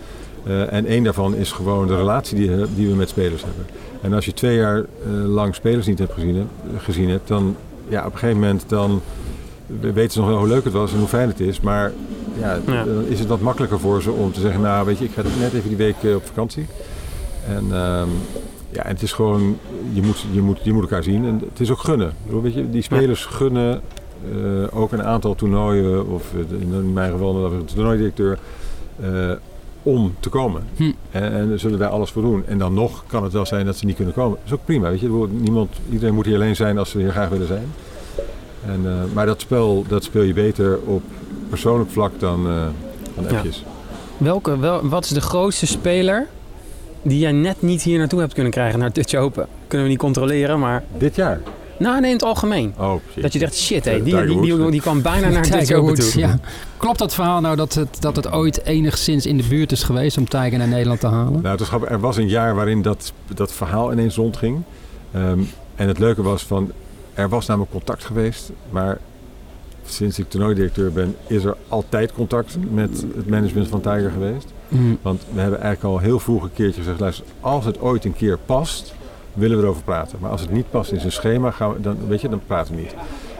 Speaker 3: Uh, en één daarvan is gewoon de relatie die, die, we met spelers hebben. En als je twee jaar uh, lang spelers niet hebt gezien, gezien hebt, dan ja, op een gegeven moment dan weten ze nog wel hoe leuk het was en hoe fijn het is. Maar ja, ja, dan is het wat makkelijker voor ze om te zeggen, nou weet je, ik ga net even die week eh, op vakantie. En um, ja, en het is gewoon, je moet, je, moet, je moet elkaar zien. En het is ook gunnen. Weet je, die spelers gunnen uh, ook een aantal toernooien, of in mijn geval een toernooidirecteur, uh, om te komen. Hm. En, en daar zullen wij alles voor doen. En dan nog kan het wel zijn dat ze niet kunnen komen. Dat is ook prima, weet je. Niemand, iedereen moet hier alleen zijn als ze hier graag willen zijn. En, uh, maar dat spel, dat speel je beter op persoonlijk vlak dan, uh, dan appjes. Ja.
Speaker 2: Welke, wel, wat is de grootste speler die jij net niet hier naartoe hebt kunnen krijgen naar Dutch Open? Kunnen we niet controleren, maar...
Speaker 3: Dit jaar?
Speaker 2: Nou, nee, in het algemeen.
Speaker 3: Oh,
Speaker 2: dat je dacht, shit, hé, die, die, die, die, kwam bijna naar Dutch Open toe.
Speaker 1: Ja. Klopt dat verhaal nou dat het, dat het ooit enigszins in de buurt is geweest om Tiger naar Nederland te halen?
Speaker 3: Nou, het er was een jaar waarin dat, dat verhaal ineens rondging. Um, en het leuke was van, er was namelijk contact geweest, maar sinds ik toernooidirecteur ben, is er altijd contact met het management van Tiger geweest. Mm. Want we hebben eigenlijk al heel vroeg een keertje gezegd, luister, als het ooit een keer past, willen we erover praten. Maar als het niet past in zijn schema, gaan we, dan, weet je, dan praten we niet.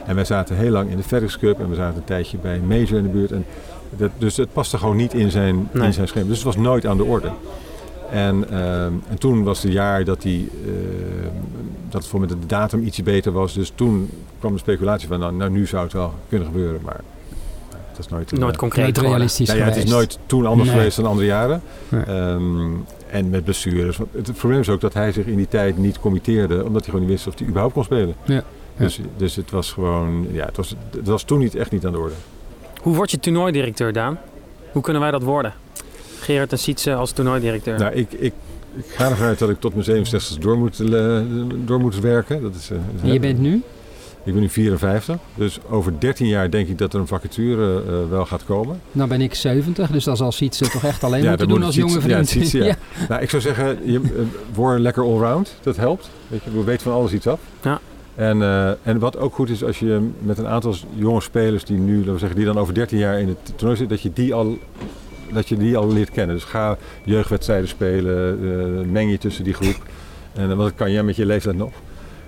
Speaker 3: En wij zaten heel lang in de FedEx Cup en we zaten een tijdje bij een major in de buurt. En dat, dus het paste gewoon niet in zijn, nee. in zijn schema. Dus het was nooit aan de orde. En, uh, en toen was het jaar dat, die, uh, dat het voor met de datum ietsje beter was. Dus toen kwam de speculatie van, nou, nou nu zou het wel kunnen gebeuren. Maar dat is nooit,
Speaker 2: nooit uh, concreet
Speaker 1: realistisch
Speaker 3: nou ja, Het is nooit toen anders nee. geweest dan andere jaren. Nee. Um, en met blessures. Het probleem is ook dat hij zich in die tijd niet committeerde. Omdat hij gewoon niet wist of hij überhaupt kon spelen. Ja. Ja. Dus, dus het was gewoon, ja, het was, het was toen niet, echt niet aan de orde.
Speaker 2: Hoe word je toernooidirecteur, Daan? Hoe kunnen wij dat worden? Gerard en Sietse als toernooidirecteur?
Speaker 3: Nou, ik, ik, ik ga ervan uit dat ik tot mijn 67 door moet, uh, door moet werken. Dat is, uh,
Speaker 1: en je bent nu?
Speaker 3: Ik ben nu 54. Dus over 13 jaar denk ik dat er een vacature uh, wel gaat komen.
Speaker 1: Nou ben ik 70, dus dat is als Sietse toch echt alleen ja, moeten doen als jonge vriend.
Speaker 3: Ja, Sietse, ja. ja. Nou, ik zou zeggen, je, word lekker allround. Dat helpt. Weet je, we weten van alles iets af. Ja. En, uh, en wat ook goed is als je met een aantal jonge spelers die nu, laten we zeggen, die dan over 13 jaar in het toernooi zitten, dat je die al dat je die al leert kennen. Dus ga jeugdwedstrijden spelen, uh, meng je tussen die groep. En uh, wat kan jij met je leeftijd nog?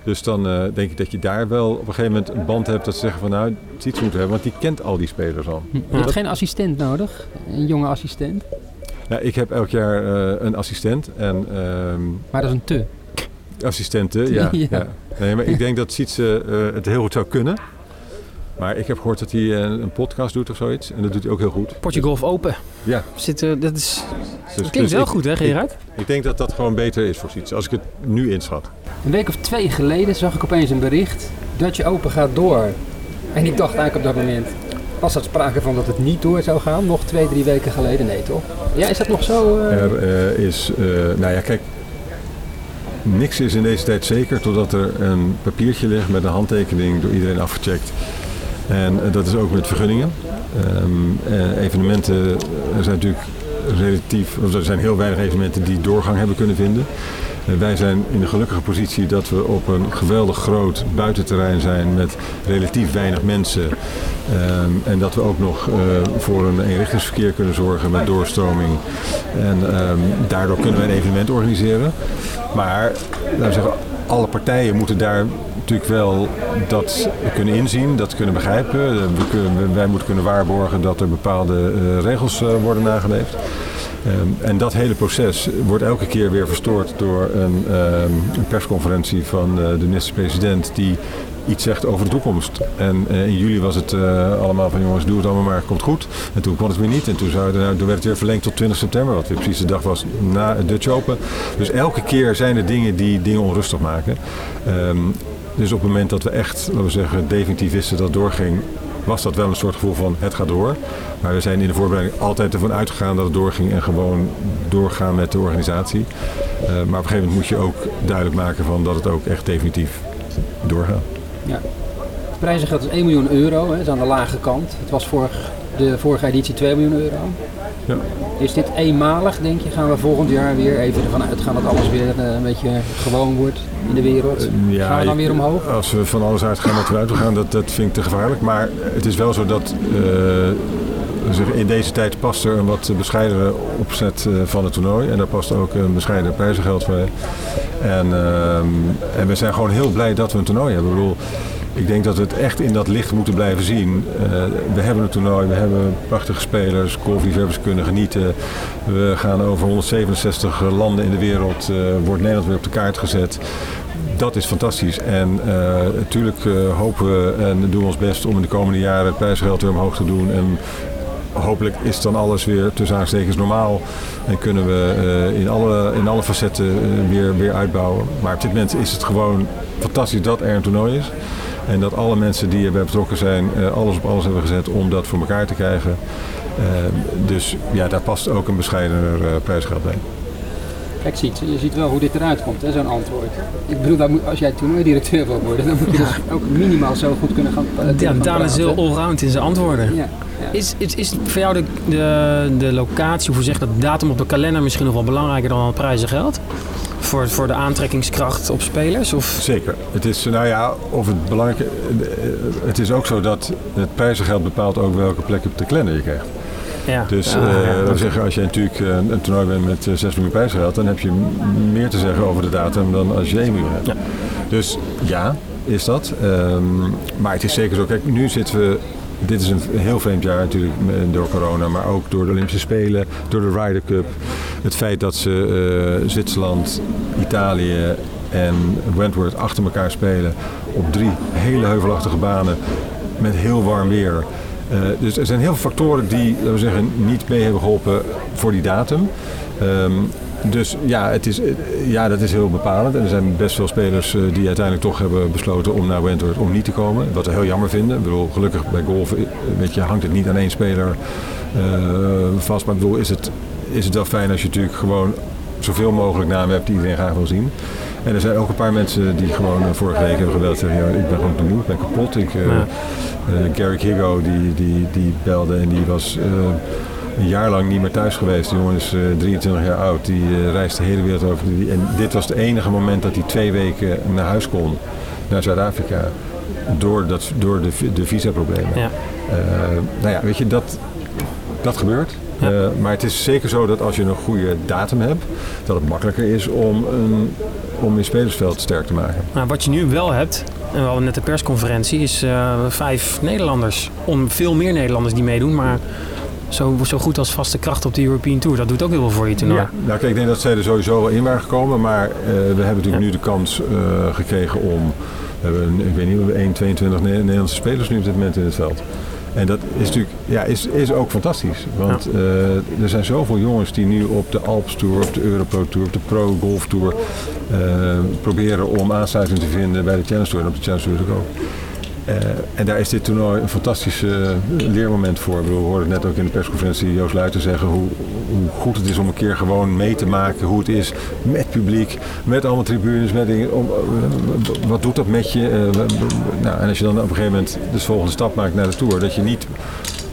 Speaker 3: Dus dan uh, denk ik dat je daar wel op een gegeven moment een band hebt dat ze zeggen van nou, het iets moeten hebben, want die kent al die spelers al.
Speaker 1: Je hebt geen assistent nodig, een jonge assistent?
Speaker 3: Ja, ik heb elk jaar een assistent. En, ehm,
Speaker 1: maar dat is een te?
Speaker 3: Assistenten, ja. ja. ja. Nee, maar ik denk dat Sietse het heel goed zou kunnen. Maar ik heb gehoord dat hij een, een, podcast doet of zoiets. En dat doet hij ook heel goed.
Speaker 2: Potje Golf Open.
Speaker 3: Ja.
Speaker 2: Zit, uh, dat, is, dus, dat klinkt dus wel ik, goed hè Gerard?
Speaker 3: Ik, ik, denk dat dat gewoon beter is voor iets. Als ik het nu inschat.
Speaker 1: Een week of twee geleden zag ik opeens een bericht. dat je Open gaat door. En ik dacht eigenlijk op dat moment... Was er sprake van dat het niet door zou gaan? Nog twee, drie weken geleden? Nee, toch? Ja, is dat nog zo?
Speaker 3: Uh... Er uh, is... nou ja, kijk... Niks is in deze tijd zeker totdat er een papiertje ligt met een handtekening door iedereen afgecheckt. En dat is ook met vergunningen. Ehm, evenementen zijn natuurlijk relatief, er zijn heel weinig evenementen die doorgang hebben kunnen vinden. Wij zijn in de gelukkige positie dat we op een geweldig groot buitenterrein zijn met relatief weinig mensen. Ehm, en dat we ook nog voor een eenrichtingsverkeer kunnen zorgen met doorstroming. En ehm, daardoor kunnen we een evenement organiseren. Maar laten we zeggen, alle partijen moeten daar natuurlijk wel dat kunnen inzien, dat kunnen begrijpen. We kunnen, wij moeten kunnen waarborgen dat er bepaalde uh, regels uh, worden nageleefd. Um, en dat hele proces wordt elke keer weer verstoord door een, um, een persconferentie van de minister-president die iets zegt over de toekomst. En in juli was het allemaal van jongens, doe het allemaal maar, komt goed. En toen kon het weer niet. En toen, zou, nou, toen werd het weer verlengd tot 20 september, wat weer precies de dag was na het Dutch Open. Dus elke keer zijn er dingen die dingen onrustig maken. Um, dus op het moment dat we echt, laten we zeggen, definitief wisten dat het doorging, was dat wel een soort gevoel van het gaat door. Maar we zijn in de voorbereiding altijd ervan uitgegaan dat het doorging en gewoon doorgaan met de organisatie. Uh, maar op een gegeven moment moet je ook duidelijk maken van dat het ook echt definitief doorgaat.
Speaker 1: Ja. Het prijzengeld is 1 miljoen euro, hè, is aan de lage kant. Het was vorig, de vorige editie 2 miljoen euro.
Speaker 3: Ja.
Speaker 1: Is dit eenmalig, denk je? Gaan we volgend jaar weer even ervan uitgaan dat alles weer uh, een beetje gewoon wordt in de wereld?
Speaker 3: Uh, ja,
Speaker 1: gaan we dan weer omhoog?
Speaker 3: Als we van alles uitgaan dat we uit gaan, dat, dat vind ik te gevaarlijk. Maar het is wel zo dat uh, in deze tijd past er een wat bescheidene opzet van het toernooi. En daar past ook een bescheiden prijzengeld voor. En, en we zijn gewoon heel blij dat we een toernooi hebben. Ik bedoel, ik denk dat we het echt in dat licht moeten blijven zien. Uh, we hebben een toernooi, we hebben prachtige spelers, golfliefhebbers kunnen genieten. We gaan over 167 landen in de wereld, uh, wordt Nederland weer op de kaart gezet. Dat is fantastisch. En natuurlijk hopen we en doen we ons best om in de komende jaren het prijsgeld weer omhoog te doen. En hopelijk is dan alles weer tussen aanstekens normaal. En kunnen we in, alle, in alle facetten weer, weer uitbouwen. Maar op dit moment is het gewoon fantastisch dat er een toernooi is. En dat alle mensen die erbij betrokken zijn, uh, alles op alles hebben gezet om dat voor elkaar te krijgen. dus ja, daar past ook een bescheidener prijsgeld bij.
Speaker 1: Kijk, ziet, je ziet wel hoe dit eruit komt, zo'n antwoord. Ik bedoel, als jij toernooidirecteur wil worden, dan moet je dus ook minimaal zo goed kunnen gaan uh,
Speaker 2: Ja, Daan is heel allround in zijn antwoorden.
Speaker 1: Ja.
Speaker 2: Ja. Is, is, is voor jou de, de, de locatie, of hoe zeg dat, de datum op de kalender misschien nog wel belangrijker dan het prijzengeld? Voor, voor de aantrekkingskracht op spelers? Of?
Speaker 3: Zeker. Het is, nou ja, of het belangrijk Het is ook zo dat het prijzengeld bepaalt ook welke plek op de kalender je krijgt.
Speaker 2: Ja.
Speaker 3: Dus
Speaker 2: ja,
Speaker 3: uh,
Speaker 2: ja,
Speaker 3: we zeggen, als je natuurlijk uh, een toernooi bent met uh, 6 miljoen prijsgeld, dan heb je meer te zeggen over de datum dan als je 1 miljoen hebt.
Speaker 2: Ja.
Speaker 3: Dus ja, is dat. Um, maar het is zeker zo. Kijk, nu zitten we dit is een heel vreemd jaar natuurlijk door corona, maar ook door de Olympische Spelen, door de Ryder Cup. Het feit dat ze uh, Zwitserland, Italië en Wentworth achter elkaar spelen op drie hele heuvelachtige banen met heel warm weer. Uh, dus er zijn heel veel factoren die, we zeggen, niet mee hebben geholpen voor die datum. Um, dus ja, het is, ja, dat is heel bepalend. En er zijn best veel spelers die uiteindelijk toch hebben besloten om naar Wentworth om niet te komen. Wat we heel jammer vinden. Ik bedoel, gelukkig bij golf weet je, hangt het niet aan één speler vast. Maar ik bedoel, is het, is het wel fijn als je natuurlijk gewoon zoveel mogelijk namen hebt die iedereen graag wil zien. En er zijn ook een paar mensen die gewoon uh, vorige week hebben gebeld zeggen, ja, ik ben gewoon benieuwd, ik ben kapot. Ik, uh, ja. uh, Garrick Higo die, die, die belde en die was een jaar lang niet meer thuis geweest. De jongen is uh, 23 jaar oud, die reist de hele wereld over. En dit was het enige moment dat hij twee weken naar huis kon, naar Zuid-Afrika. Door, dat, door de, de visaproblemen.
Speaker 2: Ja.
Speaker 3: nou ja, weet je, dat, dat gebeurt.
Speaker 2: Ja.
Speaker 3: Uh, maar het is zeker zo dat als je een goede datum hebt, dat het makkelijker is om, een, om je spelersveld sterk te maken.
Speaker 2: Nou, wat je nu wel hebt, en we hadden net de persconferentie, is uh, vijf Nederlanders. Om veel meer Nederlanders die meedoen, maar zo, zo goed als vaste kracht op de European Tour. Dat doet ook heel veel voor je toernooi.
Speaker 3: Ja, nou kijk, ik denk dat zij er sowieso wel in waren gekomen, maar uh, we hebben natuurlijk ja. nu de kans gekregen om, we hebben, ik weet niet, we hebben 1, 22 Nederlandse spelers nu op dit moment in het veld. En dat is natuurlijk ja, is, is ook fantastisch. Want ja. uh, er zijn zoveel jongens die nu op de Alps Tour, op de Europro Tour, op de Pro Golf Tour uh, proberen om aansluiting te vinden bij de Challenge Tour en op de Challenge Tour ook. Eh, en daar is dit toernooi een fantastisch eh, leermoment voor. Ik bedoel, we hoorden net ook in de persconferentie Joost Luiten zeggen hoe, hoe, goed het is om een keer gewoon mee te maken hoe het is met publiek, met allemaal tribunes, met dingen. Om, eh, wat doet dat met je? nou, en als je dan op een gegeven moment de volgende stap maakt naar de Tour, dat je niet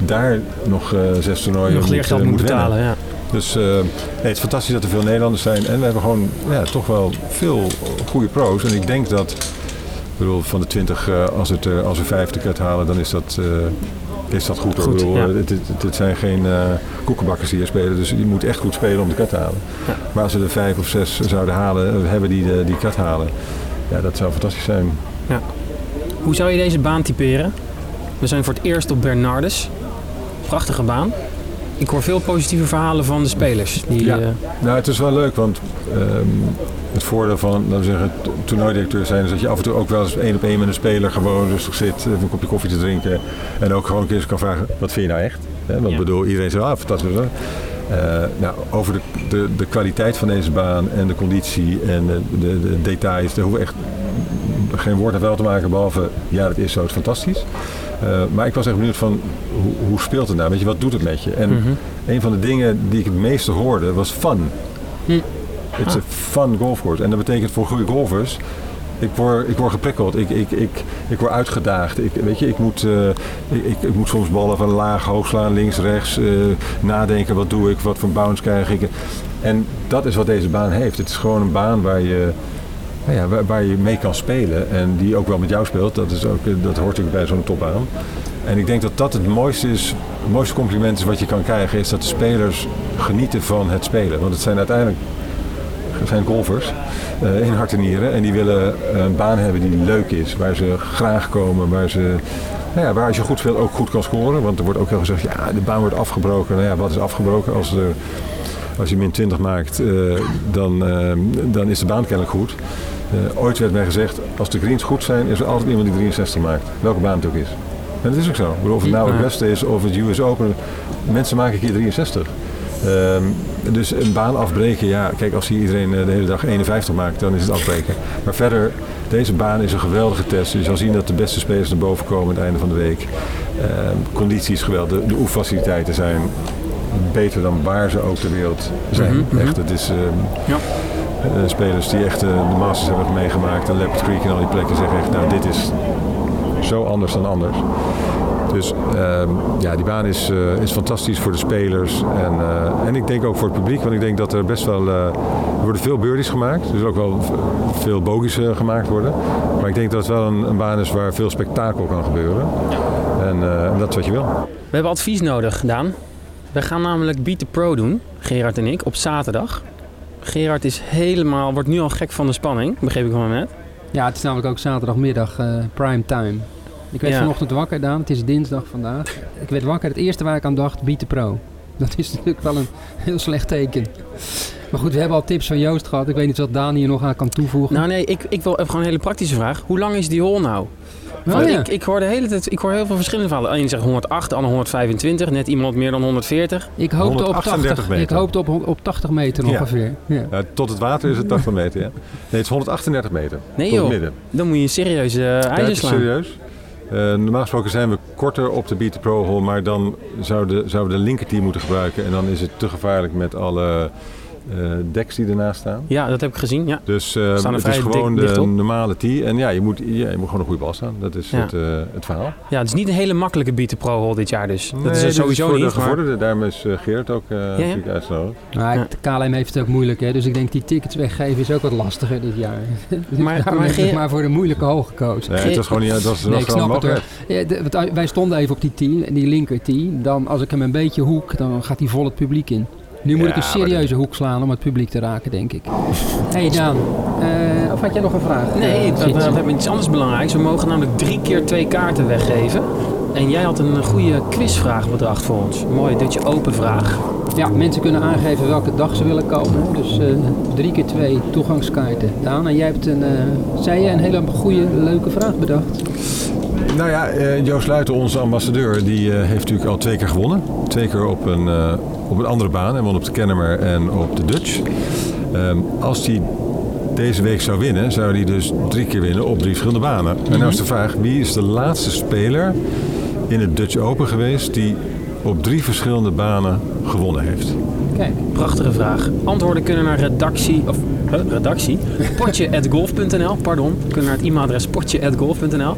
Speaker 3: daar nog zes toernooien
Speaker 2: nog
Speaker 3: moet,
Speaker 2: moet betalen. Ja.
Speaker 3: Dus nee, het is fantastisch dat er veel Nederlanders zijn. En we hebben gewoon ja, toch wel veel goede pro's. En ik denk dat ik bedoel, van de 20, uh, als, het, uh, als we vijf de halen, dan is dat, uh, is dat goed. goed ik bedoel, ja. het, zijn geen koekenbakkers die hier spelen, dus je moet echt goed spelen om de cut te halen. Ja. Maar als we er vijf of zes zouden halen, hebben die de, die cut halen, ja, dat zou fantastisch zijn. Ja.
Speaker 2: Hoe zou je deze baan typeren? We zijn voor het eerst op Bernardus. Prachtige baan. Ik hoor veel positieve verhalen van de spelers. Die,
Speaker 3: ja. Nou, het is wel leuk, want um, het voordeel van laten we zeggen, toernooidirecteur zijn is dat je af en toe ook wel eens één op één met een speler gewoon rustig zit, een kopje koffie te drinken en ook gewoon een keer kan vragen: wat vind je nou echt? Hè, want ja. bedoel, iedereen zegt: ah, fantastisch. Uh, nou, over de, de, de, kwaliteit van deze baan en de conditie en de, de, de details, daar hoeven we echt geen woord aan wel te maken, behalve ja, het is zo, het is fantastisch. Uh, maar ik was echt benieuwd van hoe, hoe, speelt het nou? Weet je, wat doet het met je? En mm -hmm. een van de dingen die ik het meeste hoorde was fun. Hm. Het is een fun golfcourse. En dat betekent voor goede golfers ik word, ik word geprikkeld, ik, ik, ik, ik word uitgedaagd. Ik, weet je, ik, moet, uh, ik, ik, moet soms ballen van laag, hoog slaan, links, rechts. Uh, nadenken, wat doe ik, wat voor bounce krijg ik. En dat is wat deze baan heeft. Het is gewoon een baan waar je, nou ja, waar, waar, je mee kan spelen. En die ook wel met jou speelt. Dat, is ook, dat hoort natuurlijk bij zo'n topbaan. En ik denk dat dat het mooiste is, het mooiste compliment is wat je kan krijgen, is dat de spelers genieten van het spelen. Want het zijn uiteindelijk zijn golfers uh, in hart en nieren. En die willen een baan hebben die leuk is, waar ze graag komen, waar ze... Nou ja, waar als je goed speelt ook goed kan scoren. Want er wordt ook heel gezegd, ja, de baan wordt afgebroken. Nou ja, wat is afgebroken? Als, er, als je min 20 maakt, uh, dan, uh, dan is de baan kennelijk goed. ooit werd mij gezegd, als de greens goed zijn, is er altijd iemand die 63 maakt. Welke baan het ook is. En dat is ook zo. Of het nou het beste is of het US Open. Mensen maken keer 63. Um, dus een baan afbreken, ja, kijk, als hier iedereen eh, de hele dag 51 maakt, dan is het afbreken. Maar verder, deze baan is een geweldige test. Je zal zien dat de beste spelers naar boven komen aan het einde van de week. Uh, conditie is geweldig. De, de oefenfaciliteiten zijn beter dan waar ze ook ter wereld zijn. Mm -hmm. Echt, het is... Uh, ja. Uh, spelers die echt uh, de Masters hebben meegemaakt en Leopard Creek en al die plekken zeggen echt, nou dit is zo anders dan anders. Dus uh, ja, die baan is, uh, is fantastisch voor de spelers. En, uh, en ik denk ook voor het publiek. Want ik denk dat er best wel... er worden veel birdies gemaakt. Dus ook wel veel bogies gemaakt worden. Maar ik denk dat het wel een, een, baan is waar veel spektakel kan gebeuren. En dat is wat je wil.
Speaker 2: We hebben advies nodig, Daan. We gaan namelijk Beat the Pro doen, Gerard en ik, op zaterdag. Gerard is helemaal, wordt nu al gek van de spanning, begreep ik van net.
Speaker 1: Ja, het is namelijk ook zaterdagmiddag prime time. Ik werd vanochtend wakker, Daan. Het is dinsdag vandaag. Ik werd wakker. Het eerste waar ik aan dacht, Beat the Pro. Dat is natuurlijk wel een heel slecht teken. Maar goed, we hebben al tips van Joost gehad. Ik weet niet wat Daan hier nog aan kan toevoegen.
Speaker 2: Nou nee, ik, ik wil even gewoon een hele praktische vraag. Hoe lang is die hol nou? Oh, ja. ik, ik, hoor de hele tijd, ik hoor heel veel verschillende verhalen. Eén zegt 108, de ander 125, net iemand meer dan 140.
Speaker 1: Ik hoopte op 80 meter. Ik hoopte op, op 80 meter ongeveer.
Speaker 3: Ja. ja. tot het water is het 80 meter, ja. Nee, het is 138 meter. Nee joh, midden.
Speaker 2: dan moet je een serieuze uh, ijzer slaan.
Speaker 3: serieus. Uh, normaal gesproken zijn we korter op de Beat Pro Hole, maar dan zouden we de linkerteam moeten gebruiken. En dan is het te gevaarlijk met alle decks die ernaast staan.
Speaker 2: Ja, dat heb ik gezien. Ja.
Speaker 3: Dus uh, het is gewoon de normale tee. En ja je, moet, ja, je moet gewoon een goede bal staan. Dat is het, uh, het verhaal.
Speaker 2: Ja, het is niet een hele makkelijke Beat Pro Hole dit jaar dus. dat is sowieso
Speaker 3: voor
Speaker 2: niet.
Speaker 3: Maar... daarom is Geert ook ja, natuurlijk uitgenodigd.
Speaker 1: De KLM heeft het ook moeilijk. Hè? Dus ik denk die tickets weggeven is ook wat lastiger dit jaar.
Speaker 2: maar, maar,
Speaker 1: Geert... maar voor de moeilijke hoog gekozen.
Speaker 3: Nee, het was gewoon niet... Dat was, nee, ik snap het
Speaker 1: ja, de, wij stonden even op die tee, die linker tee. Dan als ik hem een beetje hoek, dan gaat hij vol het publiek in. Nu moet ik een serieuze hoek slaan om het publiek te raken, denk ik. hey Daan, uh, of had jij nog een vraag?
Speaker 2: Nee, uh, we, we hebben iets anders belangrijks. We mogen namelijk drie keer twee kaarten weggeven. En jij had een goede quizvraag bedacht voor ons. Mooi, dit je open vraag.
Speaker 1: Ja, mensen kunnen aangeven welke dag ze willen komen. Dus uh, drie keer twee toegangskaarten. Daan, en jij hebt een, zei je, een hele goede, leuke vraag bedacht.
Speaker 3: Nou ja, Joost Luiten, onze ambassadeur, die heeft natuurlijk al twee keer gewonnen. Twee keer op een op een andere baan. En won op de Kennemer en op de Dutch. Um, als hij deze week zou winnen, zou hij dus drie keer winnen op drie verschillende banen. En nou is de vraag, wie is de laatste speler in het Dutch Open geweest die op drie verschillende banen gewonnen heeft?
Speaker 2: Kijk. Prachtige vraag. Antwoorden kunnen naar redactie, of redactie, potje.golf.nl, pardon. Kunnen naar het e-mailadres potje.golf.nl.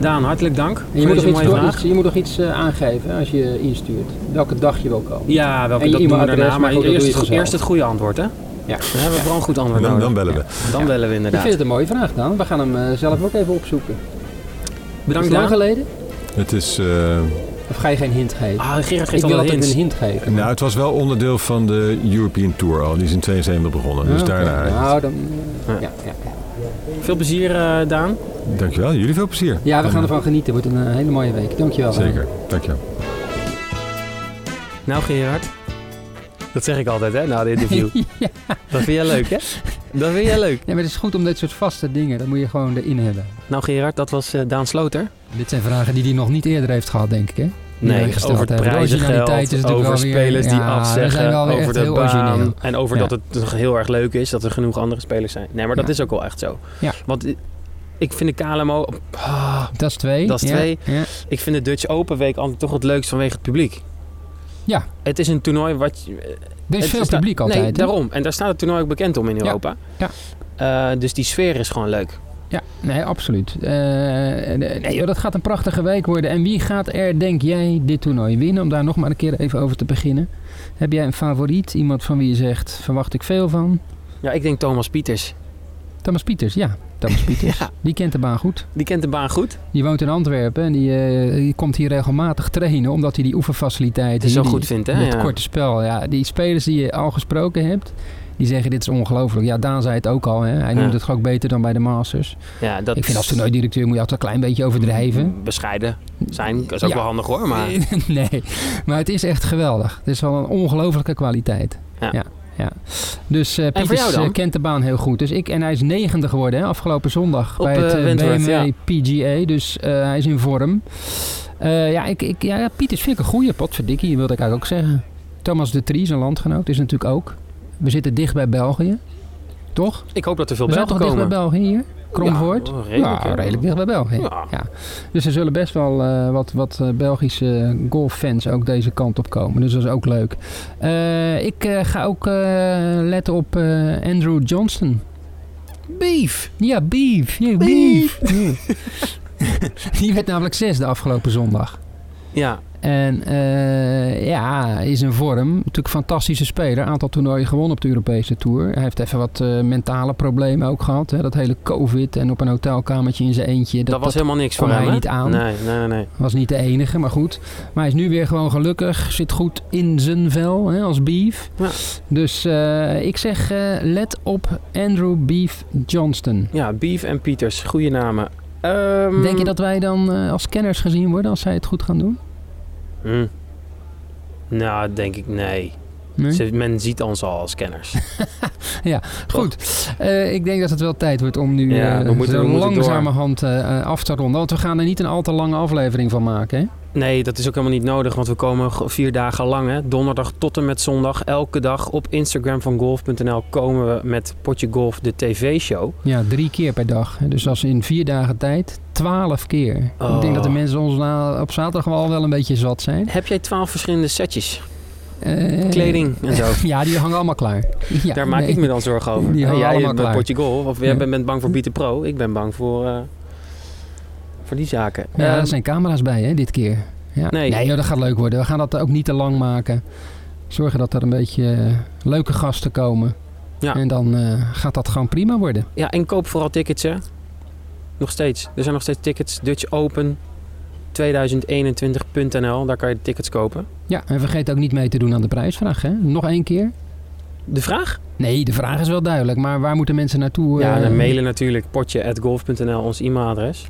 Speaker 2: Daan, hartelijk dank
Speaker 1: je, moet nog iets, je moet nog iets eh, aangeven als je instuurt. Welke dag je wil komen.
Speaker 2: Ja, welke dat doen we daarna. Maar
Speaker 1: maar goed, dat
Speaker 2: eerst, het, eerst het goede antwoord, hè?
Speaker 1: Ja.
Speaker 2: Dan hebben we vooral een goed antwoord
Speaker 3: Dan,
Speaker 2: nodig.
Speaker 3: dan bellen we.
Speaker 2: Dan bellen we
Speaker 1: Ik
Speaker 2: inderdaad.
Speaker 1: vind het een mooie vraag dan. We gaan hem eh, zelf ook even opzoeken.
Speaker 2: Bedankt,
Speaker 1: is het lang
Speaker 2: Daan.
Speaker 1: geleden?
Speaker 3: Het is, eh,
Speaker 1: Of ga je geen hint geven?
Speaker 2: Ah, Gerard
Speaker 1: ik
Speaker 2: geeft
Speaker 1: wil
Speaker 2: al een
Speaker 1: altijd
Speaker 2: hint.
Speaker 1: een hint geven.
Speaker 3: nou, het was wel onderdeel van de European Tour al. Die is in 72 begonnen, dus
Speaker 1: Ah,
Speaker 3: daarna.
Speaker 1: Nou, dan...
Speaker 2: Ja.
Speaker 1: Ja, ja, ja.
Speaker 2: Veel plezier, eh, Daan.
Speaker 3: Dankjewel, jullie veel plezier.
Speaker 1: ja, we gaan ervan genieten. Het wordt een eh, hele mooie week. Dankjewel.
Speaker 3: Zeker, dankjewel.
Speaker 2: Nou, Gerard. Dat zeg ik altijd, hè, na de interview.
Speaker 1: ja.
Speaker 2: Dat vind jij leuk, hè? Dat vind jij leuk.
Speaker 1: ja, maar het is goed om dit soort vaste dingen. Dat moet je gewoon erin hebben.
Speaker 2: Nou, Gerard, dat was eh, Daan Sloter.
Speaker 1: Dit zijn vragen die hij nog niet eerder heeft gehad, denk ik, hè?
Speaker 2: Nee, over het prijzengeld, over
Speaker 1: weer-
Speaker 2: spelers die
Speaker 1: ja,
Speaker 2: afzeggen, over de baan. En over
Speaker 1: Ja.
Speaker 2: dat het toch heel erg leuk is dat er genoeg andere spelers zijn. Nee, maar dat
Speaker 1: Ja.
Speaker 2: is ook wel echt zo.
Speaker 1: Ja.
Speaker 2: Want ik vind de KLMO... ah,
Speaker 1: Dat is twee.
Speaker 2: Dat is twee. Ik vind de Dutch Open Week altijd toch het leukst vanwege het publiek.
Speaker 1: Ja.
Speaker 2: Het is een toernooi wat...
Speaker 1: Er is veel publiek altijd.
Speaker 2: Nee, daarom. En daar staat het toernooi ook bekend om in Europa.
Speaker 1: Ja.
Speaker 2: Eh, dus die sfeer is gewoon leuk.
Speaker 1: Ja, nee, absoluut. Eh, nee, joh, dat gaat een prachtige week worden. En wie gaat er, denk jij, dit toernooi winnen? Om daar nog maar een keer even over te beginnen. Heb jij een favoriet? Iemand van wie je zegt, verwacht ik veel van?
Speaker 2: Ja, ik denk Thomas Pieters.
Speaker 1: Thomas Pieters, ja. Thomas Pieters.
Speaker 2: Ja.
Speaker 1: Die kent de baan goed.
Speaker 2: Die kent de baan goed.
Speaker 1: Die woont in Antwerpen en die, eh, die komt hier regelmatig trainen. Omdat hij die oefenfaciliteiten...
Speaker 2: Zo
Speaker 1: die-
Speaker 2: goed vindt, hè?
Speaker 1: Het
Speaker 2: Ja.
Speaker 1: korte spel, ja. Die spelers die je al gesproken hebt... Die zeggen dit is ongelooflijk. Ja, Daan zei het ook al. Hè? Hij
Speaker 2: Ja.
Speaker 1: noemde het gewoon ook beter dan bij de Masters.
Speaker 2: Ja, dat
Speaker 1: Ik vind als toernooidirecteur moet je altijd een klein beetje overdrijven.
Speaker 2: Bescheiden zijn. Dat is ook wel handig hoor. Maar
Speaker 1: nee, maar het is echt geweldig. Het is wel een ongelofelijke kwaliteit.
Speaker 2: Ja.
Speaker 1: ja. Dus eh
Speaker 2: voor
Speaker 1: Pieters eh, kent de baan heel goed. Dus ik, en hij is negende geworden hè, afgelopen zondag
Speaker 2: Op,
Speaker 1: bij het
Speaker 2: eh,
Speaker 1: eh,
Speaker 2: Wentworth,
Speaker 1: BMW
Speaker 2: ja.
Speaker 1: PGA. Dus eh, hij is in vorm. Eh, ja, ik, ik, ja, Pieters vind ik een goeie. Potverdikkie, wilde ik eigenlijk ook zeggen. Thomas de Tries, een landgenoot, is natuurlijk ook. We zitten dicht bij België. Toch?
Speaker 2: ik hoop dat er veel
Speaker 1: We zijn
Speaker 2: Belgen
Speaker 1: toch dicht bij
Speaker 2: komen.
Speaker 1: België hier? Kromvoort?
Speaker 2: Ja, redelijk,
Speaker 1: ja,
Speaker 2: ja.
Speaker 1: redelijk dicht bij België.
Speaker 2: Ja.
Speaker 1: Ja. Dus er zullen best wel eh, wat, wat eh, Belgische golffans ook deze kant op komen. Dus dat is ook leuk. Eh, ik ga ook letten op Andrew Johnston.
Speaker 2: Beef.
Speaker 1: Ja, beef. Ja, beef. Ja. Die werd namelijk zesde afgelopen zondag.
Speaker 2: Ja,
Speaker 1: En eh, ja, hij is in vorm. Natuurlijk een fantastische speler. Aantal toernooien gewonnen op de Europese Tour. Hij heeft even wat eh, mentale problemen ook gehad. Hè? Dat hele covid en op een hotelkamertje in zijn eentje.
Speaker 2: dat, was helemaal niks voor
Speaker 1: hij
Speaker 2: hem. hè?
Speaker 1: niet aan.
Speaker 2: Nee, nee, nee.
Speaker 1: Was niet de enige, maar goed. Maar hij is nu weer gewoon gelukkig. Zit goed in zijn vel hè, als Beef.
Speaker 2: Ja.
Speaker 1: Dus eh, ik zeg, let op Andrew Beef Johnston.
Speaker 2: Ja, Beef en Pieters. Goede namen. Ehm,
Speaker 1: Denk je dat wij dan als kenners gezien worden als zij het goed gaan doen?
Speaker 2: Hm. Nou, denk ik nee.
Speaker 1: Nee?
Speaker 2: Men ziet ons al als kenners.
Speaker 1: Goed, Eh, ik denk dat het wel tijd wordt om nu
Speaker 2: Ja,
Speaker 1: eh,
Speaker 2: we moeten-
Speaker 1: zo
Speaker 2: we moeten
Speaker 1: langzamerhand eh, eh, af te ronden. Want we gaan er niet een al te lange aflevering van maken. Hè?
Speaker 2: Nee, dat is ook helemaal niet nodig, want we komen vier dagen lang, hè, donderdag tot en met zondag, elke dag op Instagram van golf.nl komen we met Potje Golf, de tv-show.
Speaker 1: Ja, drie keer per dag. Dus als in vier dagen tijd, twaalf keer. Ik
Speaker 2: Oh.
Speaker 1: denk dat de mensen ons na, op zaterdag wel, wel een beetje zat zijn.
Speaker 2: Heb jij twaalf verschillende setjes?
Speaker 1: Eh,
Speaker 2: Kleding en zo?
Speaker 1: Ja, die hangen allemaal klaar. Ja,
Speaker 2: Daar maak
Speaker 1: nee.
Speaker 2: ik me dan zorgen over.
Speaker 1: Die hangen
Speaker 2: jij
Speaker 1: allemaal klaar.
Speaker 2: Potje Golf, of jij
Speaker 1: Ja.
Speaker 2: bent bang voor Bieten Pro, ik ben bang voor, eh, voor die zaken.
Speaker 1: Ja,
Speaker 2: Ehm,
Speaker 1: er zijn camera's bij hè, dit keer. Ja.
Speaker 2: Nee.
Speaker 1: Nee, joh, dat gaat leuk worden. We gaan dat ook niet te lang maken. Zorgen dat er een beetje eh, leuke gasten komen.
Speaker 2: Ja.
Speaker 1: En dan eh, gaat dat gewoon prima worden.
Speaker 2: Ja, en koop vooral tickets, hè. Nog steeds. Er zijn nog steeds tickets. Dutch Open 2021.nl. Daar kan je de tickets kopen.
Speaker 1: Ja, en vergeet ook niet mee te doen aan de prijsvraag. Hè? Nog één keer.
Speaker 2: De vraag?
Speaker 1: Nee, de vraag is wel duidelijk. Maar waar moeten mensen naartoe?
Speaker 2: Ja, dan mailen natuurlijk potje.golf.nl, ons e-mailadres.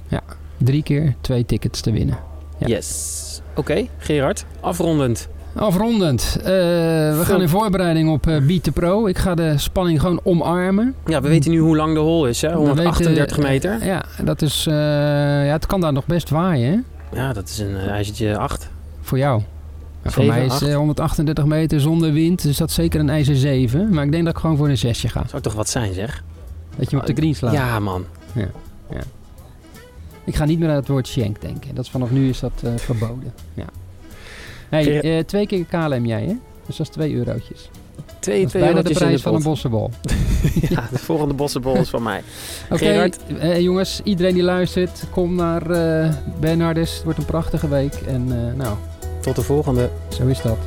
Speaker 1: Drie keer twee tickets te winnen. Ja.
Speaker 2: Yes. Oké, Gerard. Afrondend.
Speaker 1: Afrondend. eh, we gaan in voorbereiding op eh Beat the Pro. Ik ga de spanning gewoon omarmen.
Speaker 2: Ja, we weten nu hoe lang de hol is, hè?
Speaker 1: We
Speaker 2: 138
Speaker 1: weten,
Speaker 2: meter.
Speaker 1: eh, ja, dat is, eh, ja, het kan daar nog best waaien. Hè?
Speaker 2: Ja, dat is een uh, ijzertje 8.
Speaker 1: Voor jou. Maar voor mij is
Speaker 2: acht.
Speaker 1: eh, 138 meter zonder wind, dus dat is zeker een ijzer 7. Maar ik denk dat ik gewoon voor een 6 ga.
Speaker 2: Zou toch wat zijn, zeg?
Speaker 1: Dat je hem op de green slaat.
Speaker 2: Ja, man.
Speaker 1: Ik ga niet meer aan het woord shank denken. Dat is, vanaf nu is dat eh, verboden. Ja. Hey, eh, twee keer KLM jij, hè? Dus dat is twee eurotjes.
Speaker 2: Twee,
Speaker 1: Dat is bijna de prijs van een bossenbol.
Speaker 2: Ja, de volgende bossenbol is van mij.
Speaker 1: Oké, eh, jongens, iedereen die luistert, kom naar Bernardus. Het wordt een prachtige week. En nou,
Speaker 2: Tot de volgende.
Speaker 1: zo is dat.